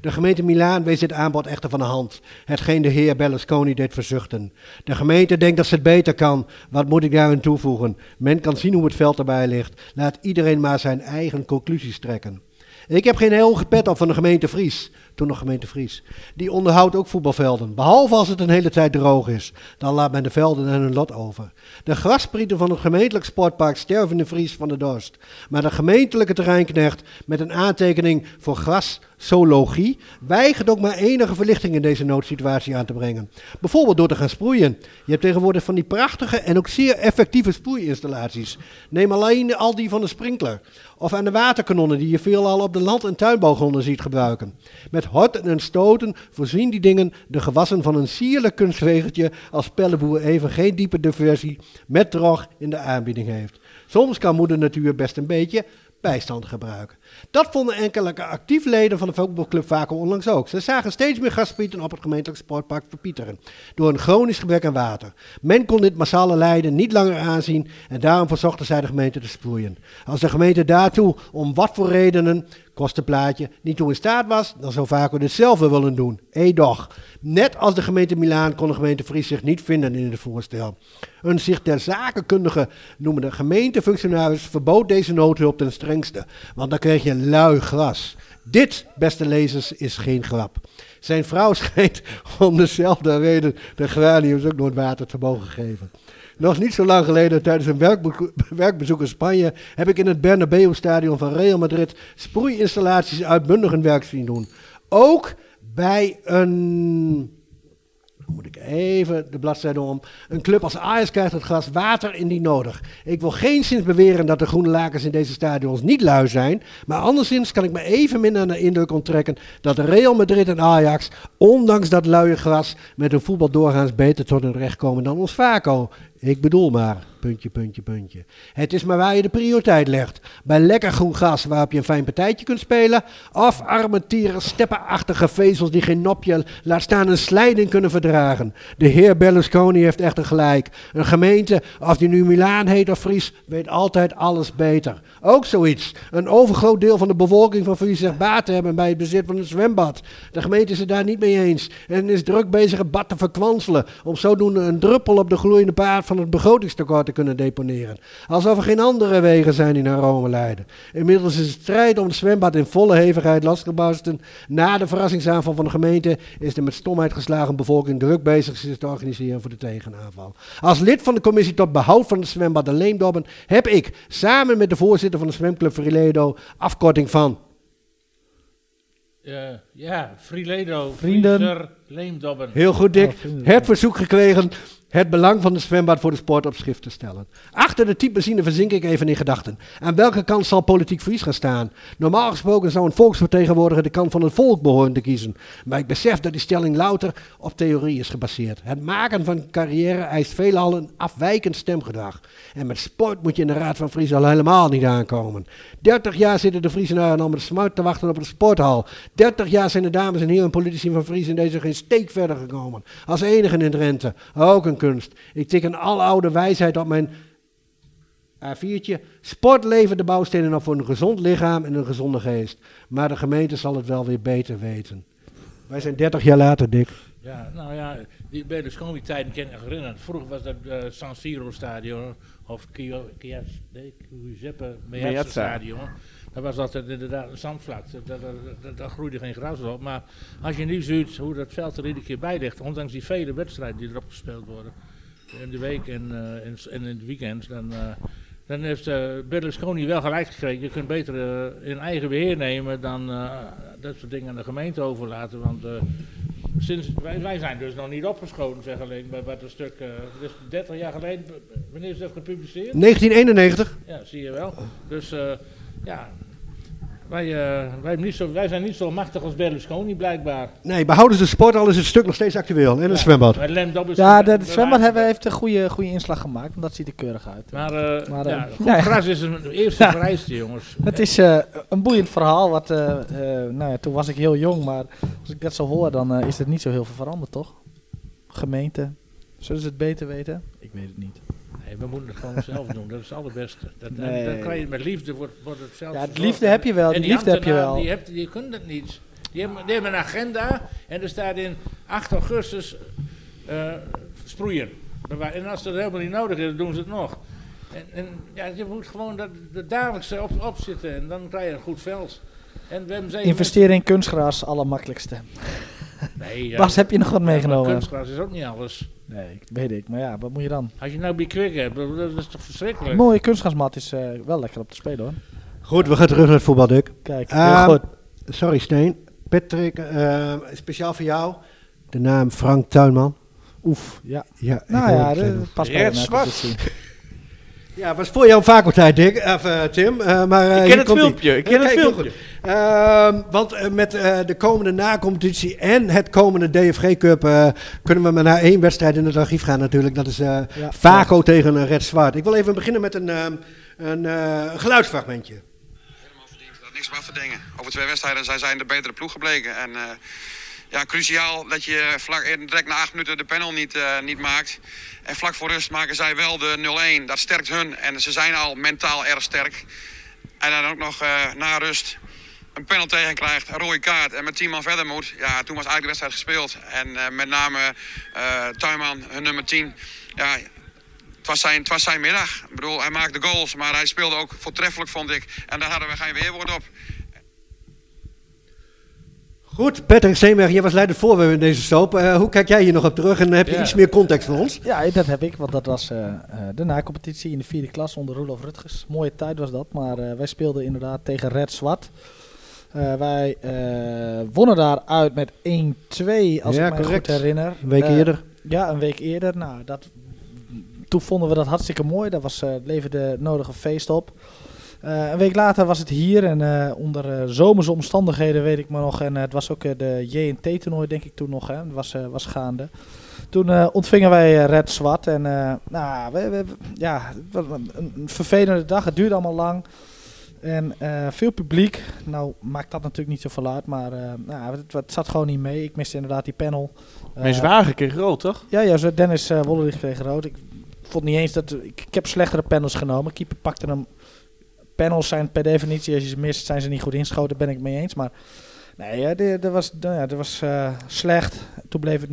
[SPEAKER 3] De gemeente Milaan wees dit aanbod echter van de hand, hetgeen de heer Berlusconi deed verzuchten. De gemeente denkt dat ze het beter kan. Wat moet ik daarin toevoegen? Men kan zien hoe het veld erbij ligt. Laat iedereen maar zijn eigen conclusies trekken. Ik heb geen hoge pet op van de gemeente Fries, toen nog gemeente Fries. Die onderhoudt ook voetbalvelden, behalve als het een hele tijd droog is. Dan laat men de velden aan hun lot over. De grasprieten van het gemeentelijk sportpark sterven de Fries van de dorst. Maar de gemeentelijke terreinknecht met een aantekening voor graszologie weigert ook maar enige verlichting in deze noodsituatie aan te brengen. Bijvoorbeeld door te gaan sproeien. Je hebt tegenwoordig van die prachtige en ook zeer effectieve sproeiinstallaties. Neem alleen al die van de sprinkler. Of aan de waterkanonnen die je veelal op de land- en tuinbouwgronden ziet gebruiken. Met horten en stoten voorzien die dingen de gewassen van een sierlijk kunstwegertje als Pelleboer even geen diepe diversie met drog in de aanbieding heeft. Soms kan moeder natuur best een beetje bijstand gebruiken. Dat vonden enkele actief leden van de voetbalclub Vaco onlangs ook. Ze zagen steeds meer gasprieten op het gemeentelijk sportpark verpieteren. Door een chronisch gebrek aan water. Men kon dit massale lijden niet langer aanzien en daarom verzochten zij de gemeente te sproeien. Als de gemeente daartoe, om wat voor redenen, kostenplaatje, niet toe in staat was, dan zou Vaco dit zelf willen doen. Edoch. Net als de gemeente Milaan kon de gemeente Fries zich niet vinden in het voorstel. Een zich ter zakenkundige noemende gemeentefunctionaris verbood deze noodhulp ten strengste, want dan kreeg je lui gras. Dit, beste lezers, is geen grap. Zijn vrouw schijnt om dezelfde reden de graniums ook nooit water te mogen geven. Nog niet zo lang geleden, tijdens een werkbe- werkbezoek in Spanje, heb ik in het Bernabeu-stadion van Real Madrid sproeiinstallaties uitbundig hun werk zien doen. Ook bij een moet ik even de bladzijde om. Een club als Ajax krijgt het gras water indien nodig. Ik wil geen zins beweren dat de groene lakens in deze stadions niet lui zijn. Maar anderszins kan ik me even minder aan de indruk onttrekken dat Real Madrid en Ajax, ondanks dat luie gras, met hun voetbal doorgaans beter tot hun recht komen dan ons Vaco. Ik bedoel maar, puntje, puntje, puntje. Het is maar waar je de prioriteit legt. Bij lekker groen gras waarop je een fijn partijtje kunt spelen. Of armentieren, steppenachtige vezels die geen nopje, laat staan een slijding kunnen verdragen. De heer Berlusconi heeft echter gelijk. Een gemeente, of die nu Milaan heet of Fries, weet altijd alles beter. Ook zoiets. Een overgroot deel van de bevolking van Fries zegt baat te hebben bij het bezit van een zwembad. De gemeente is het daar niet mee eens en is druk bezig het bad te verkwanselen. Om zodoende een druppel op de gloeiende paard van het begrotingstekort kunnen deponeren. Alsof er geen andere wegen zijn die naar Rome leiden. Inmiddels is de strijd om het zwembad in volle hevigheid losgebarsten. Na de verrassingsaanval van de gemeente is de met stomheid geslagen bevolking druk bezig zich te organiseren voor de tegenaanval. Als lid van de commissie tot behoud van het zwembad de Leemdobben heb ik samen met de voorzitter van de zwemclub Friledo afkorting van
[SPEAKER 2] ja, Friledo,
[SPEAKER 1] Vrienden.
[SPEAKER 2] Vriezer, Leemdobben.
[SPEAKER 3] Heel goed, Dick.
[SPEAKER 1] Oh,
[SPEAKER 3] het verzoek gekregen het belang van het zwembad voor de sport op schrift te stellen. Achter de typemachine verzink ik even in gedachten. Aan welke kant zal politiek Fries gaan staan? Normaal gesproken zou een volksvertegenwoordiger de kant van het volk behoren te kiezen. Maar ik besef dat die stelling louter op theorie is gebaseerd. Het maken van een carrière eist veelal een afwijkend stemgedrag. En met sport moet je in de Raad van Fries al helemaal niet aankomen. 30 jaar zitten de Friesenaren al met de smuit te wachten op de sporthal. 30 jaar zijn de dames en heren politici van Fries in deze geen steek verder gekomen. Als enigen in Drenthe. Ook een kunst. Ik tik een aloude wijsheid op mijn A4'tje. Sport levert de bouwstenen op voor een gezond lichaam en een gezonde geest. Maar de gemeente zal het wel weer beter weten. Wij zijn 30 jaar later, Dick.
[SPEAKER 2] Ja, nou ja, die Berlusconi-tijden ken ik herinneren. Vroeger was dat eh, San Siro-stadion, of Giuseppe Meazza Dat was altijd inderdaad een zandvlak. Daar dat, dat, groeide geen gras op. Maar als je nu ziet hoe dat veld er iedere keer bij ligt, ondanks die vele wedstrijden die erop gespeeld worden, in de week en, eh, en, en in het weekend, dan, eh, dan heeft eh, Berlusconi wel gelijk gekregen. Je kunt beter in eigen beheer nemen dan dat soort dingen aan de gemeente overlaten. Want sinds, wij, wij zijn dus nog niet opgeschoten vergeleken bij wat een stuk, eh dus 30 jaar geleden, wanneer is dat gepubliceerd?
[SPEAKER 3] 1991.
[SPEAKER 2] Ja, zie je wel. Dus ja, wij, eh, wij, niet zo, wij zijn niet zo machtig als Berlusconi blijkbaar.
[SPEAKER 3] Nee, behouden ze de sport al is het stuk nog steeds actueel. En een
[SPEAKER 2] Ja.
[SPEAKER 3] zwembad.
[SPEAKER 1] Ja, de, zwembad hebben, heeft een goede, goede inslag gemaakt. Want dat ziet er keurig uit.
[SPEAKER 2] Maar, eh,
[SPEAKER 1] Maar, eh,
[SPEAKER 2] ja, goed gras is een eerste
[SPEAKER 1] Ja.
[SPEAKER 2] vereiste, jongens.
[SPEAKER 1] Het is eh, een boeiend verhaal. Wat, eh, eh, nou ja, toen was ik heel jong, maar als ik dat zo hoor, dan is het niet zo heel veel veranderd, toch? Gemeente, zullen ze het beter weten? Ik weet het niet.
[SPEAKER 2] Nee, we moeten het gewoon zelf doen, dat is het allerbeste. Dat,
[SPEAKER 1] Nee.
[SPEAKER 2] dat krijg je met liefde, wordt, wordt het zelf
[SPEAKER 1] Ja, de
[SPEAKER 2] verzorgd.
[SPEAKER 1] liefde heb je wel,
[SPEAKER 2] En
[SPEAKER 1] die liefde heb je wel.
[SPEAKER 2] Die, hebt, die kunnen het niet. Die hebben, die hebben een agenda en er staat in 8 augustus eh, sproeien. En als dat helemaal niet nodig is, dan doen ze het nog. En, en ja, je moet gewoon dat, dat dagelijkse op, opzitten en dan krijg je een goed veld. En we
[SPEAKER 1] Investeren in kunstgras, allermakkelijkste.
[SPEAKER 2] Nee, ja,
[SPEAKER 1] Bas, heb je nog wat meegenomen?
[SPEAKER 2] kunstgras is ook niet alles.
[SPEAKER 1] Nee, weet ik. Maar ja, wat moet je dan?
[SPEAKER 2] Als je nou bij Kwik hebt, dat is toch verschrikkelijk?
[SPEAKER 1] Een mooie kunstgrasmat is eh, wel lekker op te spelen hoor.
[SPEAKER 3] Goed, we gaan terug naar het voetbal, Dick.
[SPEAKER 1] Kijk,
[SPEAKER 3] Ehm,
[SPEAKER 1] heel goed.
[SPEAKER 3] Sorry, Steen. Patrick, eh, speciaal voor jou. De naam Frank Tuinman.
[SPEAKER 1] Oef, ja.
[SPEAKER 3] Ja,
[SPEAKER 1] Nou ja,
[SPEAKER 3] het
[SPEAKER 1] dat past bij
[SPEAKER 4] Red Zwart.
[SPEAKER 3] Ja, was voor jou faculteit, Dick. Of, eh, Tim. Eh, maar, eh,
[SPEAKER 4] Ik ken het filmpje, ik ken het filmpje.
[SPEAKER 3] goed. Ehm, want met eh, de komende na-competitie en het komende DFG Cup eh, kunnen we maar naar één wedstrijd in het archief gaan natuurlijk. Dat is eh
[SPEAKER 1] Ja,
[SPEAKER 3] Vaco tegen Red Zwart. Ik wil even beginnen met een, ehm, een eh, geluidsfragmentje.
[SPEAKER 8] helemaal verdiend. Daar niks meer verdingen. Over twee wedstrijden zijn zij de betere ploeg gebleken. En eh, ja, cruciaal dat je vlak, eh, direct na acht minuten de panel niet, eh, niet maakt. En vlak voor rust maken zij wel de 0-1. Dat sterkt hun. En ze zijn al mentaal erg sterk. En dan ook nog eh, na rust een panel tegen krijgt, een rode kaart en met 10 man verder moet. Ja, toen was eigenlijk de wedstrijd gespeeld. En met name Tuinman, hun nummer 10. Ja, het was, zijn, het was zijn middag. Ik bedoel, hij maakte goals, maar hij speelde ook voortreffelijk, vond ik. En daar hadden we geen weerwoord op.
[SPEAKER 3] Goed, Patrick Steenberg, jij was leidend voorwerp in deze soap. Eh, hoe kijk jij hier nog op terug en heb je
[SPEAKER 2] Ja.
[SPEAKER 3] iets meer context voor ons?
[SPEAKER 1] Ja, dat heb ik, want dat was eh, eh, de na-competitie in de vierde klas onder Rudolf Rutgers. Mooie tijd was dat, maar wij speelden inderdaad tegen Red Zwart. Wij wonnen daar uit met 1-2, als
[SPEAKER 3] Ja,
[SPEAKER 1] ik me goed herinner.
[SPEAKER 3] Een week eerder.
[SPEAKER 1] Ja, een week eerder. Nou, dat, toen vonden we dat hartstikke mooi. Dat was, leverde nodige feest op. Eh, een week later was het hier en eh, onder eh, zomerse omstandigheden weet ik maar nog. En het was ook de JNT-toernooi denk ik toen nog, hè. Dat was, was gaande. Toen ontvingen wij Red Zwart en nou, we, we- ja, een, vervelende dag. Het duurde allemaal lang. En veel publiek. Nou maakt dat natuurlijk niet zoveel uit, maar nou, het, het zat gewoon niet mee. Ik miste inderdaad die panel.
[SPEAKER 4] Mijn zwager kreeg rood, toch?
[SPEAKER 1] Ja, ja Dennis uh, Wollerich kreeg rood. Ik vond niet eens dat... Ik, ik heb slechtere panels genomen. Keeper pakte hem... Panels zijn per definitie, als je ze mist, zijn ze niet goed inschoten. Ben ik mee eens. Maar nee, ja, dat was, ja, dat was uh, slecht. Toen bleef het 0-0.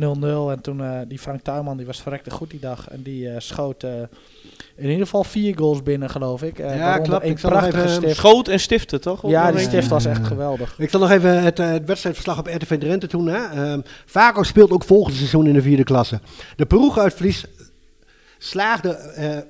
[SPEAKER 1] En toen uh, die Frank Tuinman, die was verrekte goed die dag. En die uh, schoot in ieder geval vier goals binnen, geloof ik.
[SPEAKER 3] ja, klopt.
[SPEAKER 1] Een
[SPEAKER 3] ik zal
[SPEAKER 1] prachtige stift.
[SPEAKER 4] Schoot en stiften, toch?
[SPEAKER 1] Ja, die stift was echt geweldig.
[SPEAKER 3] Ik zal nog even het, het wedstrijdverslag op RTV Drenthe doen. Hè. Um, Vaco speelt ook volgend seizoen in de vierde klasse. De ploeg uit Vlies slaagde...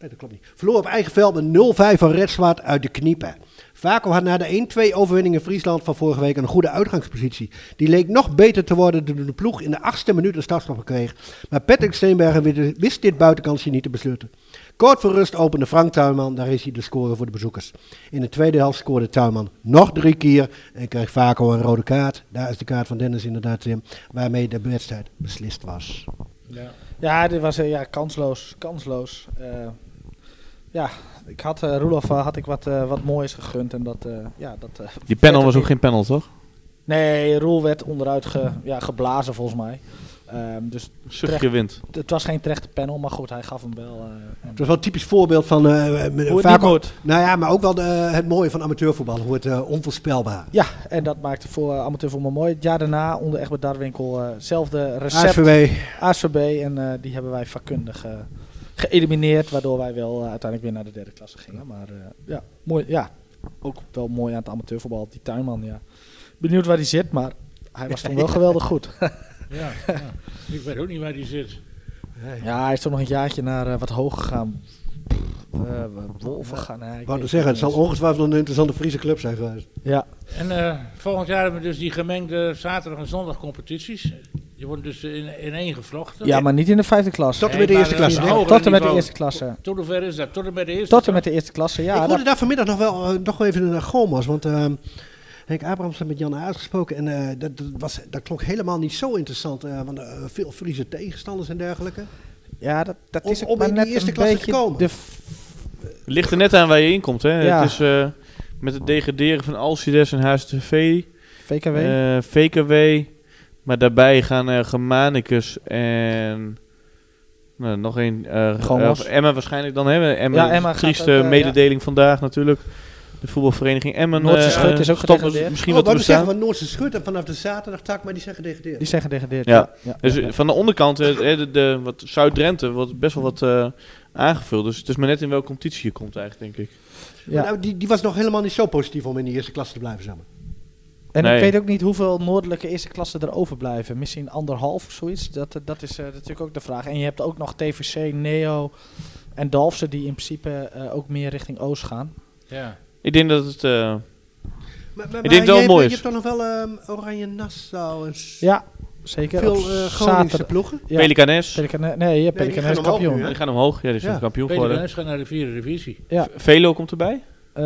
[SPEAKER 3] Nee, dat klopt niet. Verloor op eigen veld met 0-5 van Red Zwart uit de kniepen. Vaco had na de 1-2 overwinning in Friesland van vorige week een goede uitgangspositie. Die leek nog beter te worden toen de ploeg in de achtste minuut een startstop kreeg. Maar Patrick Steenbergen wist dit buitenkansje niet te besluiten. Kort voor rust opende Frank Tuinman, daar is hij de score voor de bezoekers. In de tweede helft scoorde Tuinman nog drie keer en kreeg Vaco een rode kaart. Daar is de kaart van Dennis inderdaad, Tim, waarmee de wedstrijd beslist was.
[SPEAKER 1] Ja, ja dit was uh, ja, kansloos. kansloos. Uh, ja, ik had uh, Roelof had ik wat, uh, wat moois gegund. En dat, uh, ja, dat,
[SPEAKER 4] Die panel was ook geen panel, toch?
[SPEAKER 1] Nee, Roel werd onderuit ge, ja, geblazen volgens mij. Um, dus
[SPEAKER 4] Zuchtje wind.
[SPEAKER 1] Het was geen terechte panel, maar goed, hij gaf hem wel.
[SPEAKER 3] het was wel een typisch voorbeeld van...
[SPEAKER 1] hoe het
[SPEAKER 3] moet. Nou ja, maar ook wel de, het mooie van amateurvoetbal. Hoe het onvoorspelbaar.
[SPEAKER 1] Ja, en dat maakte voor amateurvoetbal mooi. Het jaar daarna, onder Egbert Darwinkel, hetzelfde recept.
[SPEAKER 3] ASVB.
[SPEAKER 1] ASVB, en die hebben wij vakkundig geëlimineerd, waardoor wij wel uh, uiteindelijk weer naar de derde klasse gingen. Maar uh, ja, mooi, ja, ook wel mooi aan het amateurvoetbal, die tuinman, ja. Benieuwd waar hij zit, maar hij was toen wel geweldig goed.
[SPEAKER 2] ja, ja, ik weet ook niet waar hij zit.
[SPEAKER 1] Ja, hij is toch nog een jaartje naar uh, wat hoger gegaan. Uh, Wolven gaan. Nee,
[SPEAKER 3] ik wou zeggen, het zal ongetwijfeld een interessante Friese club zijn geweest.
[SPEAKER 1] Ja.
[SPEAKER 2] En uh, volgend jaar hebben we dus die gemengde zaterdag- en zondag competities. Je wordt dus in, in één gevlochten.
[SPEAKER 1] Ja, maar niet in de vijfde klasse.
[SPEAKER 3] Tot en met de eerste klasse.
[SPEAKER 1] Tot en met de eerste klasse.
[SPEAKER 2] Tot hoever is dat? Tot en met de eerste
[SPEAKER 1] Tot en met de eerste klasse, ja.
[SPEAKER 3] Ik hoorde daar vanmiddag nog wel uh, nog even naar Gomas, want uh, Henk Abrams heeft met Jan uitgesproken en uh, dat, dat, was, dat klonk helemaal niet zo interessant, uh, want veel Friese tegenstanders en dergelijke.
[SPEAKER 1] Ja, dat, dat is
[SPEAKER 3] om, om in
[SPEAKER 1] net
[SPEAKER 3] de eerste klasse
[SPEAKER 1] beetje
[SPEAKER 3] te komen.
[SPEAKER 1] De
[SPEAKER 4] Het ligt er net aan waar je in komt, hè.
[SPEAKER 1] Ja.
[SPEAKER 4] Het is uh, met het degraderen van Alcides en HSTV,
[SPEAKER 1] VKW.
[SPEAKER 4] uh, VKW, maar daarbij gaan uh, Germanicus en nou, nog een uh, Emma waarschijnlijk dan hebben. Emma,
[SPEAKER 1] Ja, Emma
[SPEAKER 4] trieste
[SPEAKER 1] uh,
[SPEAKER 4] mededeling vandaag natuurlijk. De voetbalvereniging Emmen
[SPEAKER 1] Noordse
[SPEAKER 4] uh,
[SPEAKER 1] Schut is ook gedegradeerd.
[SPEAKER 4] misschien
[SPEAKER 3] Oh,
[SPEAKER 4] wat
[SPEAKER 3] wat zeggen van Noordse Schut en vanaf de zaterdag tak, maar die zijn gedegradeerd.
[SPEAKER 1] Die zijn gedegradeerd.
[SPEAKER 4] Ja.
[SPEAKER 1] ja.
[SPEAKER 4] Dus
[SPEAKER 1] ja, ja.
[SPEAKER 4] van de onderkant, eh, de, de, wat Zuid-Drenthe, wordt best wel wat uh, aangevuld. Dus het is maar net in welke competitie je komt eigenlijk, denk ik.
[SPEAKER 1] Ja.
[SPEAKER 3] Nou, die, die was nog helemaal niet zo positief om in de eerste klasse te blijven samen.
[SPEAKER 1] En
[SPEAKER 4] Nee.
[SPEAKER 1] ik weet ook niet hoeveel noordelijke eerste klassen er overblijven. Misschien anderhalf of zoiets. Dat, eh, dat is uh, natuurlijk ook de vraag. En je hebt ook nog TVC, Neo en Dalfse die in principe uh, ook meer richting Oost gaan.
[SPEAKER 2] Ja.
[SPEAKER 4] Ik denk dat het... Uh,
[SPEAKER 3] Maar, maar,
[SPEAKER 4] Ik denk dat het
[SPEAKER 3] je,
[SPEAKER 4] mooi
[SPEAKER 3] je
[SPEAKER 4] is.
[SPEAKER 3] hebt toch nog wel um, Oranje Nassau en
[SPEAKER 1] Ja, zeker.
[SPEAKER 3] veel uh, Groningse
[SPEAKER 1] zaterdag-
[SPEAKER 3] ploegen.
[SPEAKER 1] Ja,
[SPEAKER 4] Pelikanes,
[SPEAKER 1] Pelikane- nee, ja,
[SPEAKER 3] die
[SPEAKER 1] Pelikanes
[SPEAKER 3] gaan
[SPEAKER 1] kampioen.
[SPEAKER 3] nu, hè?
[SPEAKER 4] die gaan omhoog. Ja, die zijn
[SPEAKER 3] Ja.
[SPEAKER 4] kampioen geworden.
[SPEAKER 2] Peter gaat naar de vierde divisie.
[SPEAKER 1] Ja,
[SPEAKER 4] Velo komt erbij.
[SPEAKER 1] eh,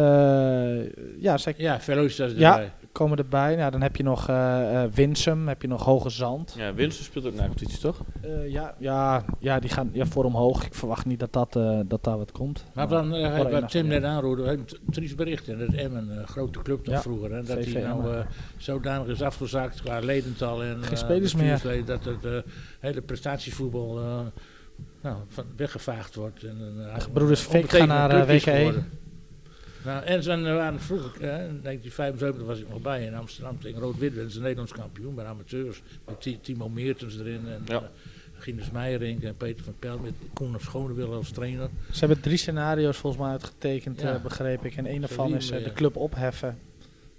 [SPEAKER 1] ja, zeker.
[SPEAKER 2] Ja, Velocitas
[SPEAKER 1] Ja.
[SPEAKER 2] erbij.
[SPEAKER 1] Komen erbij. Nou, dan heb je nog eh eh, Winsum, heb je nog Hoge Zand.
[SPEAKER 4] Ja, Winster speelt ook naar competitie, toch?
[SPEAKER 1] Eh, ja, ja, ja, die gaan ja, voor omhoog. Ik verwacht niet dat, dat, eh, dat daar wat komt.
[SPEAKER 2] Maar dan, uh, wat Tim net aanroerde, een triest bericht. En dat Emmen, een grote club nog
[SPEAKER 1] Ja,
[SPEAKER 2] vroeger. En dat die nou uh, zodanig is afgezakt qua ledental en
[SPEAKER 1] Geen
[SPEAKER 2] uh,
[SPEAKER 1] spelers meer.
[SPEAKER 2] Dat het uh, hele prestatievoetbal uh, nou, van, weggevaagd wordt. En, uh,
[SPEAKER 1] Gebroeders Fik gaan naar, uh, WKE.
[SPEAKER 2] Nou, en ze waren vroeger, eh, in 1975 was ik nog bij in Amsterdam tegen Rood-Wit, werden ze Nederlands kampioen bij amateurs. Met Ti- Timo Meertens erin en
[SPEAKER 4] Ja.
[SPEAKER 2] Ginus Meijerink en Peter van Pel met Koen Schonewil als trainer.
[SPEAKER 1] Ze hebben drie scenario's volgens mij uitgetekend,
[SPEAKER 2] Ja.
[SPEAKER 1] eh, begreep ik. En een daarvan is eh, de club opheffen.